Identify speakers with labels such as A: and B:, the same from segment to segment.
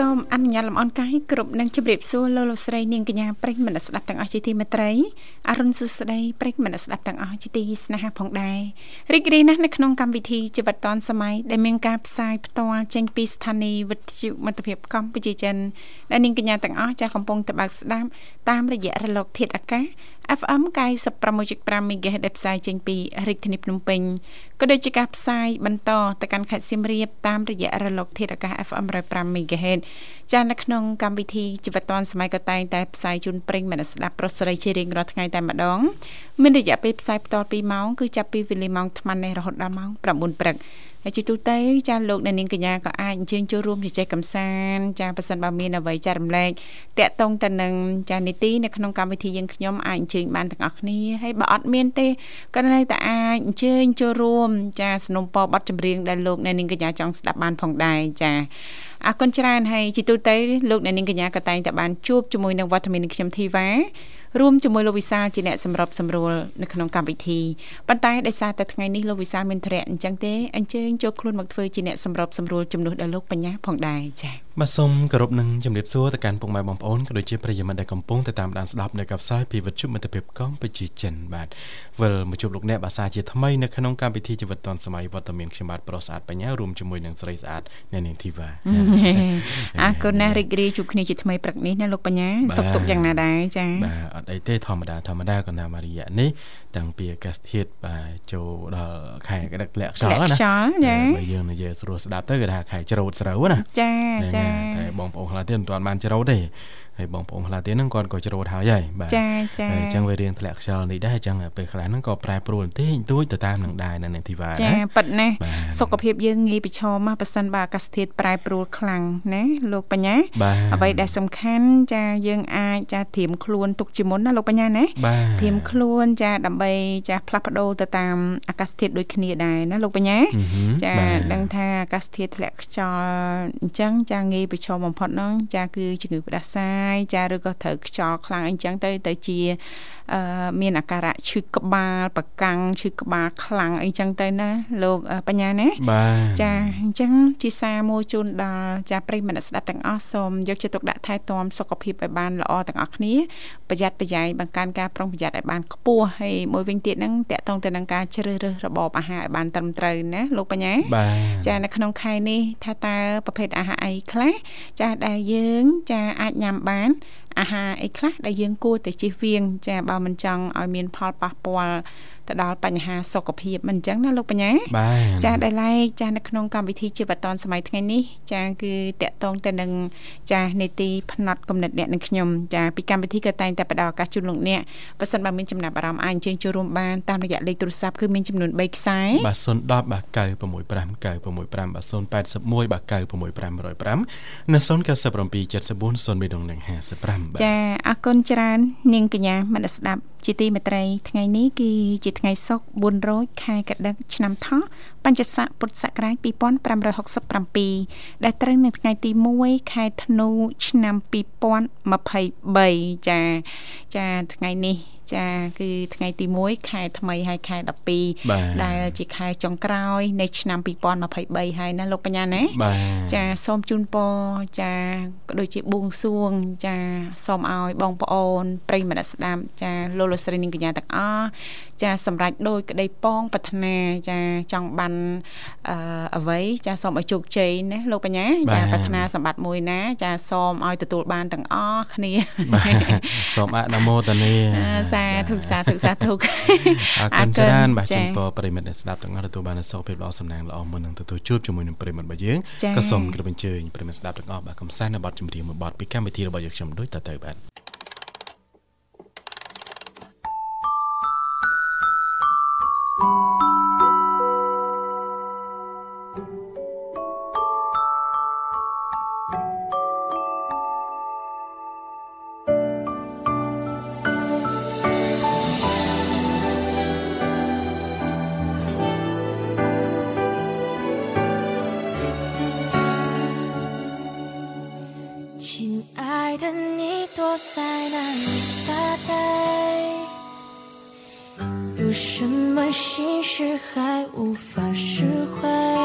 A: សសូមអនុញ្ញាតលំអរកាយគ្រប់នឹងជម្រាបសួរលោកលោកស្រីនាងកញ្ញាប្រិយមិត្តស្ដាប់ទាំងអស់ជាទីមេត្រីអរុនសុស្ដីប្រិយមិត្តស្ដាប់ទាំងអស់ជាទីស្នេហាផងដែររីករាយណាស់នៅក្នុងកម្មវិធីជីវិតឌွန်សម័យដែលមានការផ្សាយផ្ទាល់ចេញពីស្ថានីយ៍វិទ្យុមិត្តភាពកម្ពុជាចិនដែលនាងកញ្ញាទាំងអស់ចាស់កំពុងតបស្ដាប់តាមរយៈរលកធាតុអាកាស FM 96.5 MHz ដែលផ្សាយចេញពីរាជធានីភ្នំពេញ ក៏ដូចជាការផ្សាយបន្តទៅកាន់ខេត្តសៀមរាបតាមរយៈរលក ធាតុអាកាស FM 105 MHz ចានៅក្នុងកម្មវិធីជីវិតឌွန်សម័យក៏តែងតែផ្សាយជូនប្រិញ្ញមនស្ដាប់ប្រុសស្រីជារៀងរាល់ថ្ងៃតែម្ដងមានរយៈពេលផ្សាយបន្ត2ម៉ោងគឺចាប់ពីវេលាម៉ោង8:00នេះរហូតដល់ម៉ោង9:00ព្រឹក ហើយជាទូទៅចាលោកអ្នកនាងកញ្ញាក៏អាចអញ្ជើញចូលរួមជជែកកម្សាន្តចាប៉ះសិនបើមានអ្វីចែករំលែកតាក់ទងទៅនឹងចានីតិនៅក្នុងកម្មវិធីយើងខ្ញុំអាចអញ្ជើញបានទាំងអស់គ្នាហើយបើអត់មានទេក៏នៅតែអាចអញ្ជើញចូលរួមចាสนុំពរប័ណ្ណចម្រៀងដែលលោកអ្នកនាងកញ្ញាចង់ស្ដាប់បានផងដែរចាអរគុណច្រើនហើយជាទូទៅលោកអ្នកនាងកញ្ញាក៏តែងតែបានជួបជាមួយនឹងវត្តមានខ្ញុំធីវ៉ា រួមជាមួយលោកវិសាលជាអ្នកសម្របសម្រួលនៅក្នុងកម្មវិធីប៉ុន្តែដោយសារតែថ្ងៃនេះលោកវិសាលមានធរៈអញ្ចឹងទេអញ្ជើញចូលខ្លួនមកធ្វើជាអ្នកសម្របសម្រួលជំនួសដល់លោកបញ្ញាផងដែរចា៎
B: បាទសូមគោរពនឹងជំរាបសួរទៅកាន់ពុកម៉ែបងប្អូនក៏ដូចជាប្រិយមិត្តដែលកំពុងតែតាមដានស្ដាប់នៅកផ្សាយពីវិទ្យុមិត្តភាពកម្ពុជាចិនបាទវិលមកជួបលោកអ្នកបាសាជាថ្មីនៅក្នុងកម្មវិធីជីវិតឌុនសម័យវត្តមានខ្ញុំបាទប្រុសស្អាតបញ្ញារួមជាមួយនឹងស្រីស្អាតអ្នកនាងធីវ៉ា
A: អរគុណណាស់រីករាយជួបគ្នាជាថ្មីព្រឹកនេះណាលោកបញ្ញាសុខទុក្ខយ៉ាងណាដែរចា៎
B: បាទអត់អីទេធម្មតាធម្មតាក៏ណាមរយៈនេះតាំងពីអាកាសធាតុបាទចូលដល់ខែក្តឹកលាក់ខ្យល់ណា
A: ខ្យល់ចា
B: បើយើងនិយាយស្រួលស្ដាប់ទៅគេថាខែច្រូតស្រូវណា
A: ចាចា
B: តែបងប្អូនខ្លះទៀតមិនទាន់បានច្រូតទេ ហើយបងប្អូនខ្លះទៀតហ្នឹងគាត់ក៏ច្រូតហើយហើយ
A: បាទចាចា
B: ហើយអញ្ចឹងវារៀងធ្លាក់ខ្យល់នេះដែរអញ្ចឹងពេលខ្លះហ្នឹងក៏ប្រែប្រួលបន្តិចតួចទៅតាមនឹងដែរនៅនាងធីវ៉ា
A: ចាប៉ិតណាសុខភាពយើងងាយប្រឈមមកប៉ះសិនបើអាកាសធាតុប្រែប្រួលខ្លាំងណាលោកបញ្ញាអ្វីដែលសំខាន់ចាយើងអាចចាត្រៀមខ្លួនទុកជាមុនណាលោកបញ្ញាណាត្រៀមខ្លួនចាដើម្បីចាផ្លាស់ប្ដូរទៅតាមអាកាសធាតុដូចគ្នាដែរណាលោកបញ្ញាចាដឹងថាអាកាសធាតុធ្លាក់ខ្យល់អញ្ចឹងចាងាយប្រឈមបំផុតហ្នឹងចាគឺជំងឺផ្ដាសាយចាឬក៏ត្រូវខ្យល់ខ្លាំងអីចឹងទៅទៅជាអឺមានអាការៈឈឺក្បាលប្រកាំងឈឺក្បាលខ្លាំងអីចឹងទៅណាលោកបញ្ញាណាចាអញ្ចឹងជាសារមួយជូនដល់ចាប្រិយមិត្តស្ដាប់ទាំងអស់សូមយកចិត្តទុកដាក់ថែទាំសុខភាពឲ្យបានល្អទាំងអស់គ្នាប្រយ័ត្នប្រយែងបង្កើនការប្រុងប្រយ័ត្នឲ្យបានខ្ពស់ហើយមួយវិញទៀតហ្នឹងតកតងទៅនឹងការជ្រើសរើសរបបអាហារឲ្យបានត្រឹមត្រូវណាលោកបញ្ញាចានៅក្នុងខែនេះថាតើប្រភេទអាហារអីខ្លះចាដែលយើង ចាអាចញ៉ាំបានអាហារអីខ្លះដែលយើងគួរតែជៀសវាង ចាបើមិនចង់ឲ្យមានផលប៉ះពាល់ ទៅដល់បញ្ហាសុខភាពមិនអញ្ចឹងណាលោកបញ្ញាចាដែលឡែកចានៅក្នុងកម្មវិធីជីវិតឌွန်សម័យថ្ងៃនេះចាគឺតកតងទៅនឹងចានេតិផ្នែកកំណត់អ្នកនឹងខ្ញុំចាពីកម្មវិធីក៏តែងតែផ្ដល់ឱកាសជូនលោកអ្នកបើសិនបើមានចំណាប់អារម្មណ៍អាចអញ្ជើញចូលរួមបានតាមរយៈលេខទូរស័ព្ទគឺមានចំនួន3ខ្សែ
B: បាទ010បាទ965 965បាទ081បាទ96505និង097 74 0និង55
A: ចាអរគុណច្រើននាងកញ្ញាមនស្ដាប់ ជាទីមេត្រី ថ្ងៃនេះគឺជាថ្ងៃសុក្រ4រោចខែកដឹកឆ្នាំថោះបញ្ញស័កពុទ្ធសករាជ2567ដែលត្រូវនៅថ្ងៃទី1ខែធ្នូឆ្នាំ2023ចាចាថ្ងៃនេះចាគឺថ្ងៃទី1ខែថ្មីហើយខែ12ដែលជាខែចុងក្រោយនៃឆ្នាំ2023ហើយណាលោកបញ្ញាណាចាសូមជូនពរចាក៏ដូចជាបួងសួង ចាសូមឲ្យបងប្អូនប្រិយមិត្តស្ដាប់ចាលោកលោកស្រីនិងកញ្ញាទាំងអស់ ចាសម្រេចដោយក្តីប៉ងប្រាថ្នាចាចង់បានអឺអ្វីចាសូមឲ្យជោគជ័យណាលោកបញ្ញាចាប្រាថ្នាសម្បត្តិមួយណា ចាសូមឲ្យទទួលបានទាំងអស់គ្នា
B: សូមអនុមោទនា
A: សាធុសាធុសាធុ
B: អរគុណច្រើនបាទជំពរប្រិមិត្តអ្នកស្ដាប់ទាំងអស់ទទួលបានសុខភាពល្អសំណាងល្អមុននឹងទទួលជួបជាមួយនឹងប្រិមិត្តរបស់យើងក៏សូមគោរពអញ្ជើញប្រិមិត្តស្ដាប់ទាំងអស់បាទកំសាន្តនៅបទចម្រៀងមួយបទពីកម្មវិធីរបស់យើងខ្ញុំដូចតទៅបាទ
C: 在那里发呆？有什么心事还无法释怀？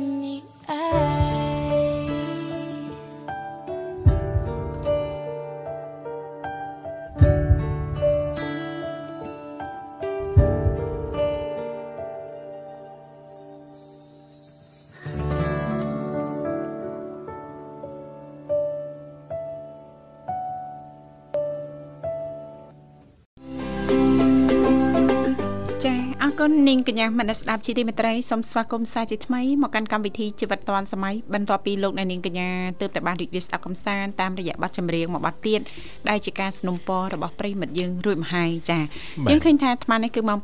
C: 你爱。
A: គុណនាងកញ្ញាមនស្ដាប់ជាទីមេត្រីសូមស្វាគមន៍សាជាថ្មីមកកាន់កម្មវិធីជីវិតឌွန်សម័យបន្ទាប់ពីលោកអ្នកនាងកញ្ញាទើបតែបានរីករាយស្ដាប់កំសាន្តតាមរយៈបទចម្រៀងមួយបទទៀតដែលជាការสนับสนุนរបស់ប្រិមិត្តយើងរួចមហាយចាយើងឃើញថាអាត្មានេះគឺម៉ោង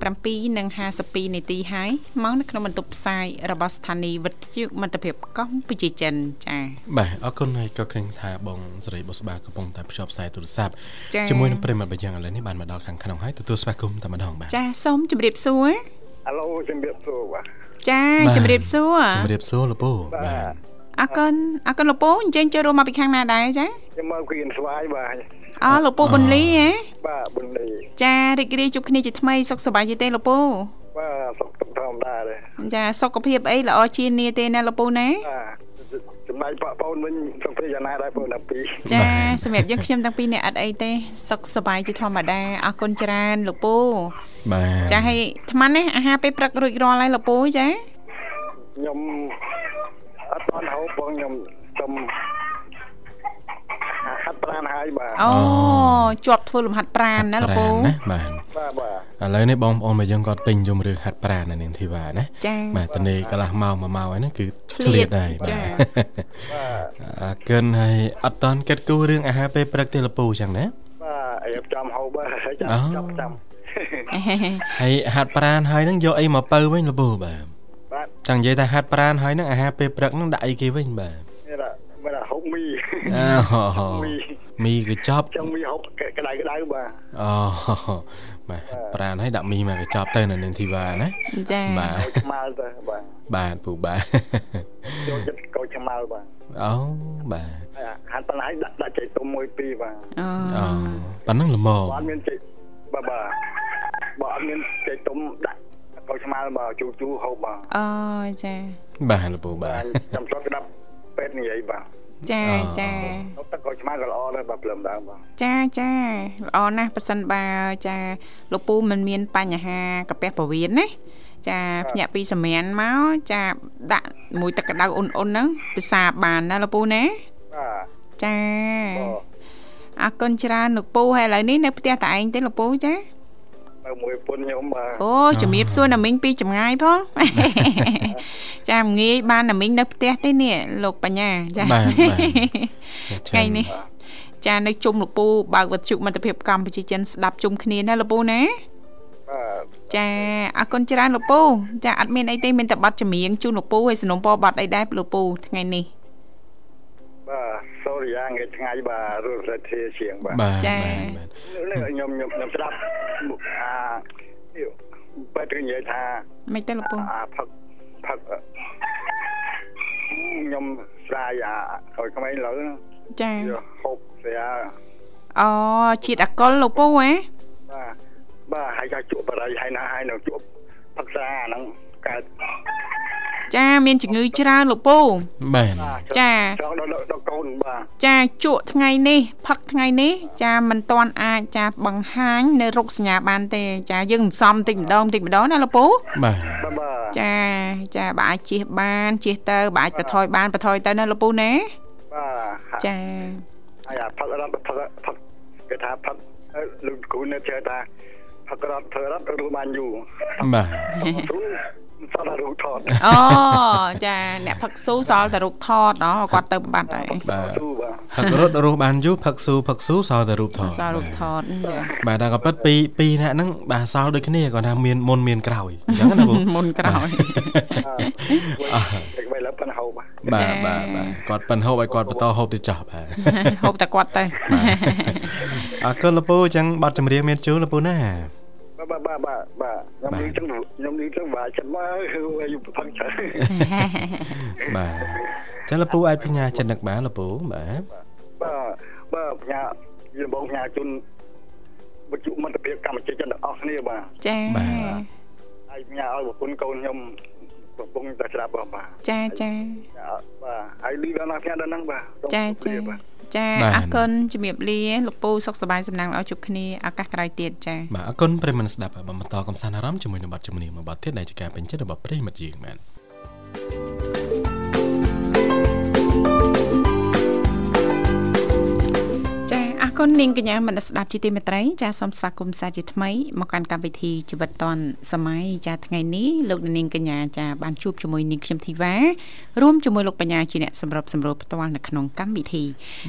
A: 7:52នាទីហើយម៉ោងនៅក្នុងបន្ទប់ផ្សាយរបស់ស្ថានីយ៍វិទ្យុមិត្តភាពកម្ពុជាចិនចា
B: បាទអរគុណហើយក៏ឃើញថាបងសេរីបុស្បាកំពុងតែភ្ជាប់ខ្សែទូរស័ព្ទ
A: ចា៎
B: ជាមួយនឹងប្រិមត្តរបស់យើងឥឡូវនេះបានមកដល់ខាងក្នុងហើយទទួលស្វាគមន៍តែម្ដងបាទ
A: ចាសូមជម្រាបសួរ
D: អាឡូជំរាបសួរបាទ
A: ចា
B: បាទ
A: ជម្រាបសួរ
B: ជម្រាបសួរលោកពូ
D: បាទ
B: បាទ
A: អរគុណអរគុណលោកពូអញ្ជើញចូលរួមមកពីខាងណាដែរចា
D: ខ្ញុំមកគៀនស្វាយបាទ
A: អរលោកពូប៊ុនលីហ៎
D: បាទបុណ្យនេះ
A: ចារីករាយជួបគ្នាជាថ្មីសុខសប្បាយទេទេលោកពូ
D: បាទសុខទុក្ខធម្មតាទេ
A: ចាសុខភាពអីល្អជាងនាទេណាលោកពូណា
D: បាទចំណែកប៉ប៉ប្អូនវិញសុខភាពយ៉ាងណាដែរបងតាពីរ
A: ចាសម្រាប់យើងខ្ញុំទាំងពីរអ្នកអត់អីទេសុខសប្បាយជាធម្មតាអរគុណច្រើនលោកពូ
B: បាទ
A: ចាឲ្យអាត្មានេះអាហារពេលព្រឹករួចរាល់ហើយលោកពូចា
D: ខ្ញុំអត់បានហូបបងខ្ញុំសុំហាត់ប្រាណហើយបាទ
A: អូជាប់ធ្វើលំហាត់ប្រាណណាលោកពូ
B: ប្រាណណាបាទ
D: បាទបាទ
B: ឥឡូវនេះបងប្អូនមកយើងគាត់ទិញយំរឿងហាត់ប្រាណណានាងធីវ៉ាណា
A: ចា
B: បាទតនេកន្លះម៉ោងមួយម៉ោងហ្នឹងគឺ
A: ឆ្ឆ្លៀ
B: លៀ
A: ត
B: តហើយ
A: ចា
B: បាទ
D: បាទ
B: អរគុណហើយអត់តន់គិតគូររឿងអាហារពេលព្រឹកទេលពូចឹងណា
D: បាទរៀបចំហូបបាទចាំ
B: អូ
D: ចាំចាំ
B: ហើយហាត់ប្រាណហើយហ្នឹងយកអីមកពៅវិញលពូបាទ
D: បាទ
B: ចង់និយាយថាហាត់ប្រាណហើយហ្នឹងអាហារពេលព្រឹកហ្នឹងដាក់អីគេវិញបាទ
D: នេះឡាបាទហូបមី
B: អូ
D: មី
B: មីកញ្ចប់
D: ចង់មីហូបក្តៅក្តៅបាទ
B: អូបាទប្រាណហើយដាក់មីមកកញ្ចប់ទៅនៅនាងធីវ៉ាណា
A: ចា
B: បាទ
D: ឆ្មាល់ទៅបាទ
B: បាទពូបាទ
D: ចូលចិត្តកោឆ្មាល់បាទ
B: អូបាទ
D: ហើយហាត់ប៉ុណ្ណាហើយដាក់ដាក់ចេកទុំមួយពីរបាទ
A: អូ
B: អូប៉ណ្ណឹងល្មម
D: បើអត់មានចេកបាទបាទបើអ ត់មានចេកទុំដាក់កោឆ្មាល់បាទជូរជូរហូបបាទ
A: អូចា
B: បាទលពូបា
D: បាទ
B: ទ
D: ចាំស្រុកក្តាប់ពេទ្យនិយាយបាទ
A: ចា
B: អូ
A: ចា
D: នោះទឹកកោឆ្មាល់ក៏ល្អដែរបាទព្រលឹមដើមបាទ
A: ចាចាល្អណាស់ប៉ះសិនបើចាលោកពូមិនមានបញ្ហាកាពះពោះវៀនណាចាភ្ញាក់ពីសម្រានមកចាដាក់មួយទឹកក្តៅអ៊ុនៗហ្នឹងពិសាបានណាលោកពូណា
D: បាទ
A: ចា
D: បាទ
A: អរគុណច្រើនលោកពូហើយឥឡូវនេះនៅផ្ទះតែឯងទេលោកពូចា
D: នៅមួយពុនខ្ញុំបាទ
A: អូជំរាបសួរណាមីងពីចម្ងាយផងចាមិនងាយបានណាមីងនៅផ្ទះទេនេះលោកបញ្ញាចា
B: បាទបាទ
A: ថ្ងៃនេះចានៅជុំលោកពូបើកវិទ្យុមិត្តភាពកម្ពុជាចិនស្ដាប់ជុំគ្នាណាលោកពូណា
D: បាទ
A: ចាអរគុណច្រើនលោកពូចាអត់មានអីទេមានតែប័ណ្ណចម្រៀងជូនលោកពូហើយสนុំពរប័ណ្ណអីដែរលោកពូថ្ងៃនេះ
D: បាទ សូរិយាថ្ងៃថ្ងៃបាទរស់រាធាជាងបាទ
B: បាទ
A: ចា
B: បាទបាទ
D: នេះខ្ញុំខ្ញុំខ្ញុំស្ដាប់អានេះបែរទៅនិយាយថា
A: មិនទេលោកពូ
D: អាផឹកផឹកខ្ញុំស្រាយអាឲ្យក្មេងលើ
A: ចា
D: យកហូបស្រា
A: អូជាតិអាកុលលោកពូហ៎
D: បាទបាទហើយក៏ជក់បរិយហើយណាហើយនៅជក់ផឹកស្រាអាហ្នឹងកើត
A: ចាមានជំងឺច្រើនលោកពូ
B: បាទ
A: ចា
D: ចង់ដល់ដល់កូនបាទ
A: ចាជក់ថ្ងៃនេះផឹកថ្ងៃនេះ ចាមិនតាន់អាចចាបង្ហាញនៅរោគសញ្ញាបានទេ ចាយើងមិនសមតិចម្ដងតិចម្ដងណាលោកពូ
B: បាទ
D: បាទបាទ
A: ចាចាបើអាចជៀសបានជៀសទៅបើអាចបន្ថយបានបន្ថយទៅណាលោកពូណា
D: បាទ
A: ចា
D: ហើយអាផឹករត់ផឹកផឹកគេថាផឹកលោកគ្រូនៅជឿថាផឹករត់ធ្វើរត់រស់បានយូរ
B: បាទ
D: គ្រូសតរូបថត
A: អូចាអ្នកផឹកស៊ូសល់តែរូបថតអូគាត់ទៅបាត់ហើយ
B: បាទ
D: គ្រូបាទ
B: ផឹករត់រស់បានយូរផឹកស៊ូផឹកស៊ូសល់តែរូបថត
A: សល់រូបថតចា
B: បាទតែក៏ប៉ិតពីពីរនាក់ហ្នឹងបាទសល់ដូចគ្នាគាត់ថាមានមុនមានក្រោយអញ្ចឹងណាបង
A: មុនក្រោយ
D: តែបីលើប៉ុនហូប
B: បាទបាទបាទគាត់ប៉ិនហូបឲ្យគាត់បន្តហូបទៅចោះបាទ
A: ហូបតែគាត់ទៅ
B: អរគុណលពូអញ្ចឹងប័ណ្ណចម្រៀងមានជូនលពូណា
D: បាទបាទបាទបាទខ្ញុំនិយាយចឹងខ្ញុំនិយាយចឹងបាទចាំមកគឺយូរផឹកច្រើន
B: បាទអញ្ចឹងលពូអាចបញ្ញាចិត្តនឹកបានលពូបាទ
D: បាទបាទផ្ញើយើងបងផ្ញើជូនវិទ្យុមិត្តភាពកម្ពុជាចិនទាំងអស់គ្នាបាទ
A: ចា
D: ហើយផ្ញើឲ្យប្រពន្ធកូនខ្ញុំកំពុងតែស្ដាប់បាទបាទ
A: ចាចា
D: បាទហើយលីដល់ណាផ្ញើដល់ហ្នឹងបាទ
A: ចាចា ចាអរគុណជំរាបលាលោកពូសុខសប្បាយសំណាងល្អជួបគ្នាឱកាសក្រោយទៀតចា
B: បាទអរគុណប្រិយមិត្តស្ដាប់បាទបន្តកំសាន្តអារម្មណ៍ជាមួយនឹងប័ណ្ណចម្រៀងមួយប័ណ្ណទៀតដែលជាការពេញចិត្តរបស់ប្រិយមិត្តយើងបាទ
A: ចាអ គុណនាងកញ្ញាមនស្សស្ដាប់ជាទីមេត្រីចាសូមស្វាគមន៍សាជាថ្មីមកកាន់កម្មវិធីជីវិតឌွန်សម័យចាថ្ងៃនេះលោកនាងកញ្ញាចាបានជួបជាមួយនាងខ្ញុំធីវ៉ារួមជាមួយលោកបញ្ញាជាអ្នកសម្របសម្រួលផ្ទាល់នៅក្នុងកម្មវិធី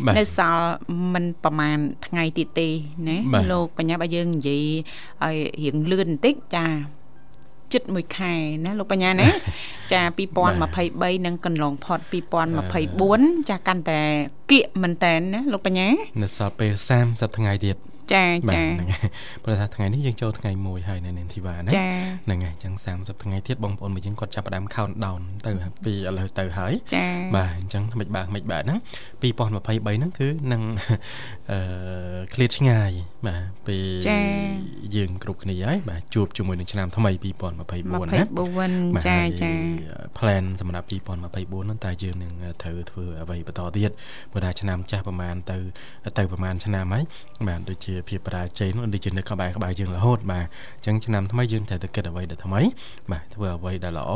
B: បាទ
A: នៅសល់មិនប្រហែលថ្ងៃទៀតទេណា
B: បាទ
A: លោកបញ្ញាបើយើងនិយាយឲ្យរៀងលឿនបន្តិចចា ចិត្តមួយខែណាលោកបញ្ញាណាចា2023នឹងកន្លងផុត2024ចាកាន់តែគៀកមែនតែនណាលោកបញ្ញា
B: នៅសល់ពេល30ថ្ងៃទៀត
A: ចា
B: បាទ
A: ចា
B: ហ្នឹងហើយព្រោះថាថ្ងៃនេះយើងចូលថ្ងៃ1ហើយនៅនាងធីវ៉ាណា
A: ចា
B: ហ្នឹងហើយអញ្ចឹង30ថ្ងៃទៀតបងប្អូនមួយយើងគាត់ចាប់ផ្ដើម countdown ទៅពីឥឡូវទៅហើយ
A: ចា
B: បាទអញ្ចឹងមិនបាទមិនបាទហ្នឹង2023ហ្នឹងគឺនឹងអឺឃ្លាតឆ្ងាយបាទពី
A: ចា
B: យើងគ្រប់គ្នាហើយបាទជួបជាមួយនឹងឆ្នាំថ្មី2024ណា
A: 24ចាចា
B: plan សម្រាប់2024ហ្នឹងតើយើងនឹងត្រូវធ្វើអ្វីបន្តទៀតព្រោះថាឆ្នាំចាស់ប្រហែលទៅទៅប្រហែលឆ្នាំហើយបាទដូចជាភាពបរាជ័យនោះដូចជានៅក្បែរក្បែរយើងរហូតបាទអញ្ចឹងឆ្នាំថ្មីយើងត្រូវតែគិតអ្វីដែលថ្មីបាទធ្វើអ្វីដែលល្អ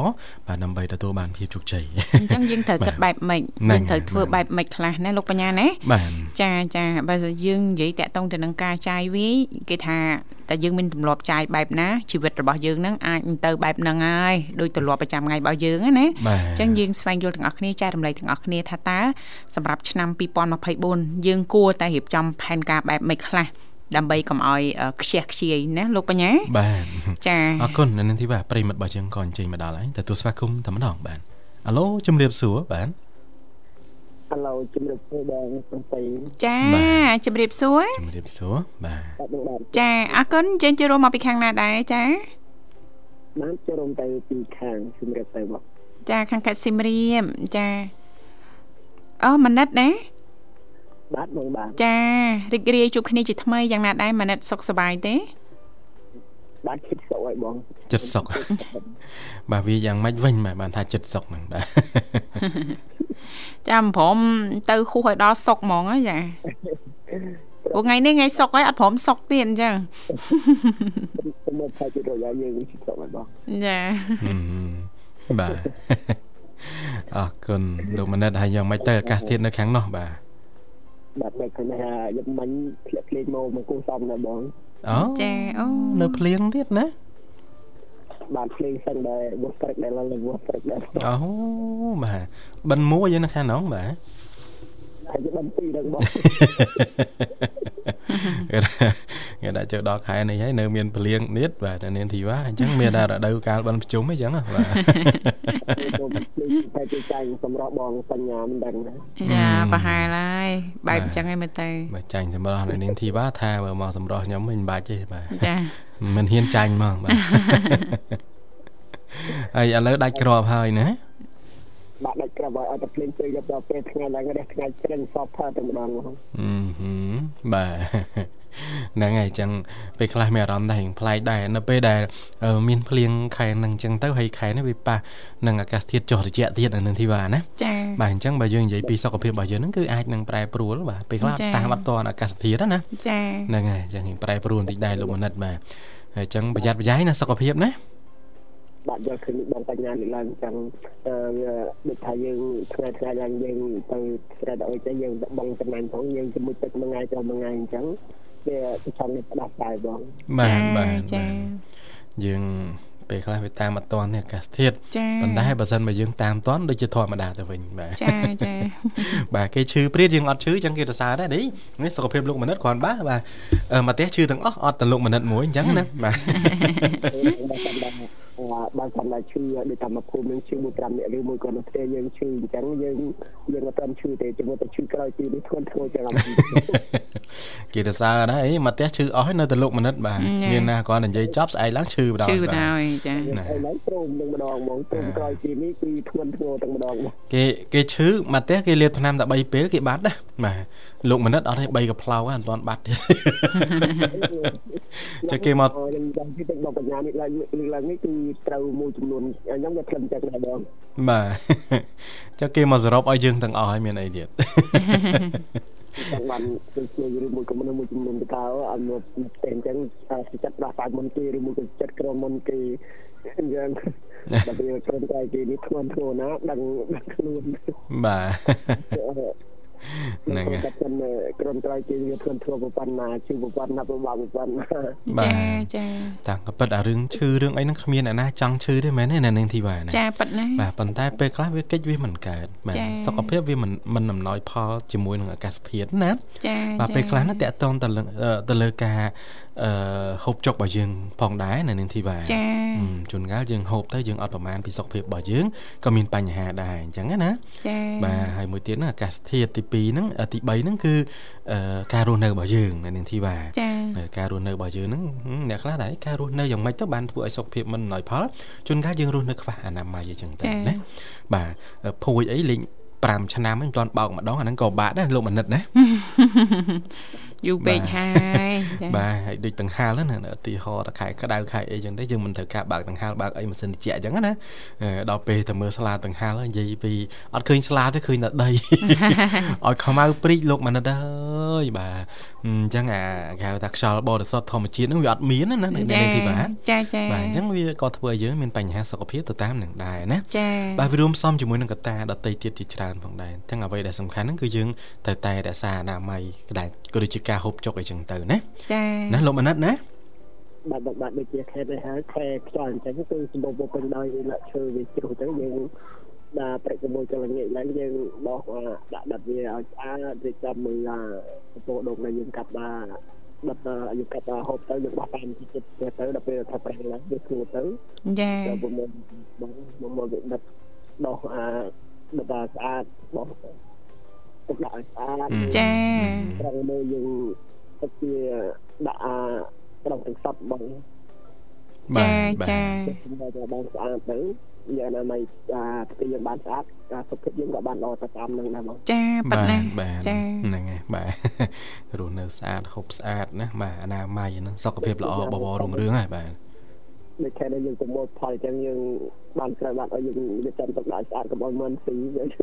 B: បាទដើម្បីទទួលបានភាពជោគជ័យ
A: អញ្ចឹងយើងត្រូវគិតបែបម៉េច
B: ហ្នឹង
A: យើងត្រូវធ្វើ
B: បាទ
A: បែបម៉េចខ្លះណាលោកបញ្ញាណា
B: បាទ
A: ចាចាបើយើងនិយាយតាក់ទងទៅនឹងការចាយវាយគេថាតែយើងមានទម្លាប់ចាយបែបណាជីវិតរបស់យើងហ្នឹងអាចនឹងទៅបែបហ្នឹងហើយដោយទម្លាប់ប្រចាំថ្ងៃរបស់យើងណាណា
B: បាទ
A: អញ្ចឹងយើងស្វែងយល់ទាំងអស់គ្នាចែករំលែកទាំងអស់គ្នាថាតើសម្រាប់ឆ្នាំ2024យើងគួរតែរៀបចំផែនការបែបម៉េចខ្លះដើម្បីកុំឲ្យអឺខ្ជះខ្ជាយណាលោកបញ្ញា
B: បាទ
A: ចា
B: អរគុណនៅនឹងទីបាទប្រិមិត្តរបស់យើងក៏អញ្ជើញមកដល់ហើយទទួលស្វាគមន៍តែម្ដងបាទអាឡូជំរាបសួរបាទ
E: ហឡូជំរាបសួរបងសំសៃ
A: ចា
B: បាទ
A: ជំរាបសួរ
B: ជំរាបសួរបាទ
E: បាទបងបាទ
A: ចាអរគុណយើងជួបរួមមកពីខាងណាដែរចា
E: បានចូលរួមទៅពីខាងជំរាបទៅបង
A: ចាខាងខេត្តសៀមរាបចាអូមនិតណា
E: បាទបងបាទ
A: ចារីករាយជួបគ្នាជាថ្មីយ៉ាងណាដែរមនិតសុខសប្បាយទេ
E: បាទ គិតសុខហើយបង
B: ចិត្តសុកបាទវាយ៉ាងម៉េចវិញបាទបានថាចិត្តសុកហ្នឹងបាទ
A: ចាមិនព្រមទៅហួសឲ្យដល់សុកហ្មងហ៎ចាព្រោះថ្ងៃនេះថ្ងៃសុកហើយអត់ព្រមសុកទៀតអញ្ចឹង
E: ខ្ញុំមកថាជារយៈយើងគិតសុខហើយបង
A: ចា
B: ហឹមបាទអរគុណលោកមនិតហើយយ៉ាងម៉េចទៅអាកាសធាតុនៅខាងនោះបាទ
E: បាទតែខ្ញុំថាយកមិញធ្លាក់ភ្លេងមកមកគូសំណាបង
B: អូ
A: ចាអូ
B: នៅភ្លៀងទៀតណា
E: បាទភ្លេងសិនដែរវត្តព្រឹកដែរឡើងវត្តព្រឹកដែរ
B: អូបាទបិណ្ឌមួយយើងនៅខាងនោះបាទ
E: ហើយយកបានពីរដល់បង
B: គេថាគេដាក់ចូលដល់ខែនេះហើយនៅមានភ្លៀងទៀតបាទនៅនាងធីវ៉ាអញ្ចឹងមានតែរដូវកាលបិណ្ឌប្រជុំអីចឹងណាបាទ
E: ខ្ញុំភ្លេងតែជាចាញ់សម្រាប់បងបញ្ញាមិនដឹងណា
A: ចាប្រហែលហើយបែបអញ្ចឹងឯងមើលទៅ
B: បាទចាញ់សម្រាប់នៅនាងធីវ៉ាថាបើមកសម្រាប់ខ្ញុំមិនបាច់ទេបាទ
A: ចា
B: មិនហ៊ានចាញ់ហ្មងបាទហើយឥឡូវដាច់ក្របហើយណា
E: បាទដាច់ក្រាបឲ្យអត់តែភ្លេងពេកដល់ពេលថ្ងៃឡើងនេះថ្ងៃច្រិនសពផើតែម្ដងបង
B: អឺហឺបាទហ្នឹងហើយអញ្ចឹងពេលខ្លះមានអារម្មណ៍ដែររៀងប្លែកដែរនៅពេលដែលអឺមានភ្លៀងខែហ្នឹងអញ្ចឹងទៅហើយខែនេះវាប៉ះនឹងអាកាសធាតុចុះត្រជាក់ទៀតនៅនឹងធីវ៉ាណា
A: ចា
B: បាទអញ្ចឹងបើយើងនិយាយពីសុខភាពរបស់យើងហ្នឹងគឺអាចនឹងប្រែប្រួលបាទពេលខ្លះ
A: ចា៎
B: តាមអត់តនអាកាសធាតុណា
A: ចា
B: ហ្នឹងហើយអញ្ចឹងរៀងប្រែប្រួលបន្តិចដែរលោកមនិតបាទហើយអញ្ចឹងប្រយ័ត្នប្រយែងណាសុខភាពណា
E: បាទយកឃើញបងបញ្ញាលើកឡើងអញ្ចឹងអឺវាដូចថាយើងថ្ងៃថ្ងៃឡើងយើងទៅស្រែតអុយទៅយើងបងចំណាញ់ផងយើងជាមួយទឹកមួយថ្ងៃទៅមួយថ្ងៃអញ្ចឹងវាប្រចាំនេះផ្ដាស់ដែរបង
B: បាទបាទ
A: ចា
B: បាទយើងពេលខ្លះវាតាមអត់តនទេអាកាសធាតុ
A: ចា
B: ប៉ុន្តែបើសិនបើយើងតាមតនដូចជាធម្មតាទៅវិញបាទ
A: ចាចា
B: បាទគេឈឺព្រាតយើងអត់ឈឺអញ្ចឹងគេទៅសារដែរនេះនេះសុខភាពលោកមនិតគ្រាន់បាទបាទអឺមកផ្ទះឈឺទាំងអស់អត់តែលោកមនិតមួយអញ្ចឹងណាបាទ
E: បើចាំដែរបើចាំដែរឈឺដូចតាមភូមិនឹងឈឺមួយ5នាក់ឬមួយក៏នៅផ្ទះយើងឈឺអញ្ចឹងយើងយើងអត់ទាន់ឈឺទេជាមួយតែឈឺក្រោយពីនេះធ្ងន់ធ្ងរចឹង
B: គេទៅសារដែរអីមកផ្ទះឈឺអស់ហើយនៅតែលោកមនិតបាទមានណាគ្រាន់តែនិយាយចប់ស្អែកឡើងឈឺបណ្ដោយ
A: ឈឺ
B: បាទ
A: ដល់ចា
B: ណា
E: ឥឡូវព្រមនឹងម្ដងហ្មងព្រមក្រោយពីនេះគឺធ្ងន់ធ្ងរទាំងម្ដងបង
B: គេគេឈឺមកផ្ទះគេលាបថ្នាំតែ3ពេលគេបាត់ណាបាទ លោកមនិតអត់ទេ3កផ្លោកហ្នឹងអត់ទាន់បាត់ទេចុះគេមក
E: ខ្ញុំចង់ជិះទឹកបងបញ្ញានេះឡើងលើកឡើងនេះគឺត្រូវមួយចំនួនខ្ញុំក៏ខ្លឹមចឹងដែរបង
B: បាទចុះគេមកសរុបឲ្យយើងទាំងអស់ហើយមានអីទៀត
E: ចង់បានជួយជួយឬមួយក៏មួយចំនួនទៅកៅអត់មកតែអញ្ចឹងចិត្តដោះស្រាយមុនគេឬមួយក៏ចិត្តក្រមុនគេអញ្ចឹងដល់ពេលក្រុមតែគេនេះធ្ងន់ធ្ងរណាដឹងដឹងខ្លួន
B: បាទ ហ្នឹងហើយ
E: តែខ្ញុំក្រុមត្រៃគេវាធ្ងន់ធ្ងរប៉ុណ្ណាជឿប៉ុណ្ណាប្របាក់ប៉ុណ្ណា
B: បាទ
A: ចាចា
B: តាំងក៏ពិតអារឿងឈឺរឿងអីហ្នឹងគ្មានអ្នកណាចង់ឈឺទេមែនទេនៅនឹងធីវ៉ាណា
A: ចាប៉ិតណា
B: បាទប៉ុន្តែពេលខ្លះវាកិច្ចវាមិនកើតបាទ
A: ចា៎
B: សុខភាពវាមិនមិនអំណោយផលជាមួយនឹងអាកាសធាតុណា
A: ចា
B: បាទពេលខ្លះណាតកតងទៅលើអឺទៅលើការអឺហូបចុករបស់យើងផងដែរនៅនាងធីវ៉ា
A: ចា
B: ហឹមជួនកាលយើងហូបទៅយើងអត់ប្រមាណពីសុខភាពរបស់យើងក៏មានបញ្ហាដែរអញ្ចឹងណា
A: ចា
B: បាទហើយមួយទៀតហ្នឹងអាកាសធាតុទី2ហ្នឹងអឺទី3ហ្នឹងគឺអឺការរស់នៅរបស់យើងនៅនាងធីវ៉ា
A: ចា
B: នៅការរស់នៅរបស់យើងហ្នឹងហឹមអ្នកខ្លះដែរការរស់នៅយ៉ាងម៉េចទៅបានធ្វើឲ្យសុខភាពមិនអំណោយផលជួនកាលយើងរស់នៅខ្វះអនាម័យអញ្ចឹងទៅណាបាទភួយអីលេង5ឆ្នាំហ្នឹងមិនទាន់បោកម្ដងអាហ្នឹងក៏បាក់ដែរលោកមនិតណា
A: យូរពេក
B: បាទ
A: ហើយចា
B: បាទហើយដូចដង្ហាលហ្នឹងណាឧទាហរណ៍តខែក្តៅខែអីចឹងទេយើងមិនត្រូវការបើកដង្ហាលបើកអីម៉ាស៊ីនត្រជាក់ចឹងណាអឺដល់ពេលទៅមើលស្លាដង្ហាលហើយនិយាយពីអត់ឃើញស្លាទេឃើញតែដីឲ្យខ្មៅព្រីកលោកមនិតអើយបាទអញ្ចឹងអាគេហៅថាខ្យល់បរិសុទ្ធធម្មជាតិហ្នឹងវាអត់មានណានៅនៅនៅទីបាទ
A: ចាចា
B: បាទអញ្ចឹងវាក៏ធ្វើឲ្យយើងមានបញ្ហាសុខភាពទៅតាមនឹងដែរណា
A: ចា
B: បាទវារួមផ្សំជាមួយនឹងកត្តាដទៃទៀតជាច្រើនផងដែរអញ្ចឹងអ្វីដែលសំខាន់ហ្នឹងគឺយើងត្រូវតែរក្សាអនាម័យក៏ដែរក៏ដូចជាការហូបចុកអីចឹងទៅណា
A: ចា
B: ណាលោកមនិតណា
E: បាទបាទបាទដូចជាខេតនេះហើយខែខ្យល់អញ្ចឹងគឺសម្បូរពេញដោយលក្ខឈើវាជ្រុះអញ្ចឹងយើងដាក់ប្រកមួយចលងាកឡើងយើងបោះអាដាក់ដិតវាឲ្យស្អាតរៀបចំមើលអាពពោដងដែលយើងកាត់បាទដិតអាយើងកាត់ហូបទៅយើងបោះតាមទីចិត្តទៅដល់ពេលថាប្រេះឡើងវាស្ងួតទៅ
A: ចា
E: ដល់ប្រមុំបងមកមកវាដិតដោះអាដិតអាស្អាតបោះ ទុកដាក់ឲ្យស្អាត
A: ចា
E: ត្រង់មើលយើងទៅជាដាក់អាត្រង់ទាំងសពបង
A: ចាចា
E: សម្រាប់ឲ្យបានស្អាតទៅយើងអនាម័យអាប្រទេសយើងបានស្អាតការសុខភាពយើងក៏បានល្អទៅតាមនឹងដែរបង
A: ចាប៉ិតណា
B: បាទ
A: ចា
B: ហ្នឹងហើយបាទរស់នៅស្អាតហូបស្អាតណាបាទអនាម័យហ្នឹងសុខភាពល្អបបររុងរឿងហើយបាទ
E: ដូចខែដែលយើងប្រមូលផលអញ្ចឹងយើងបានស្រូវបានឲ្យយើងរៀបចំទុកដាក់ស្អាតកុំឲ្យមិនស៊ីយើង
B: ហ្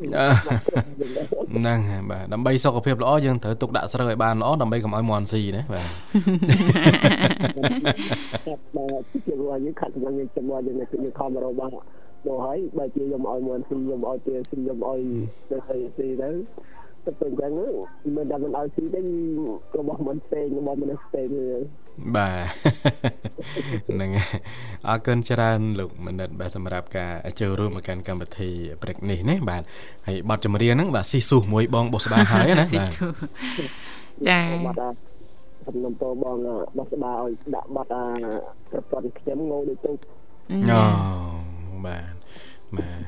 B: នឹងហើយបាទដើម្បីសុខភាពល្អយើងត្រូវទុកដាក់ស្រូវឲ្យបានល្អដើម្បីកុំឲ្យមន់ស៊ីណាបាទ
E: បាទជារបស់យើងខាត់សម្រាប់យើងជាមួយយើងយើងខំរកបាទមកហើយបើជាខ្ញុំឲ្យមិនស៊ីខ្ញុំឲ្យពេលស៊ីខ្ញុំឲ្យទៅឲ្យស៊ីទៅ ទៅពេលអញ្ចឹងមិនដល់មិនឲ្យស៊ីទេរបស់មិនផ្សេងរបស់មនុស្សផ្សេងទេ
B: បាទហ្នឹងហើយអរគុណច្រើនលោកមនិតបាទសម្រាប់ការចូលរួមមកកាន់កម្មវិធីព្រឹកនេះណាបាទហើយបទចម្រៀងហ្នឹងបាទស៊ីស៊ូមួយបងបុស្បាហើយណា
A: ស៊ី
B: បាទ
A: ស៊ូចា
E: បាត់អាសំណុំពរបងបោះស្បាឲ្យដាក់បាត់អាប្រព័ន្ធខ្ញុំងោដូចទៅ
B: អូបាទបាទ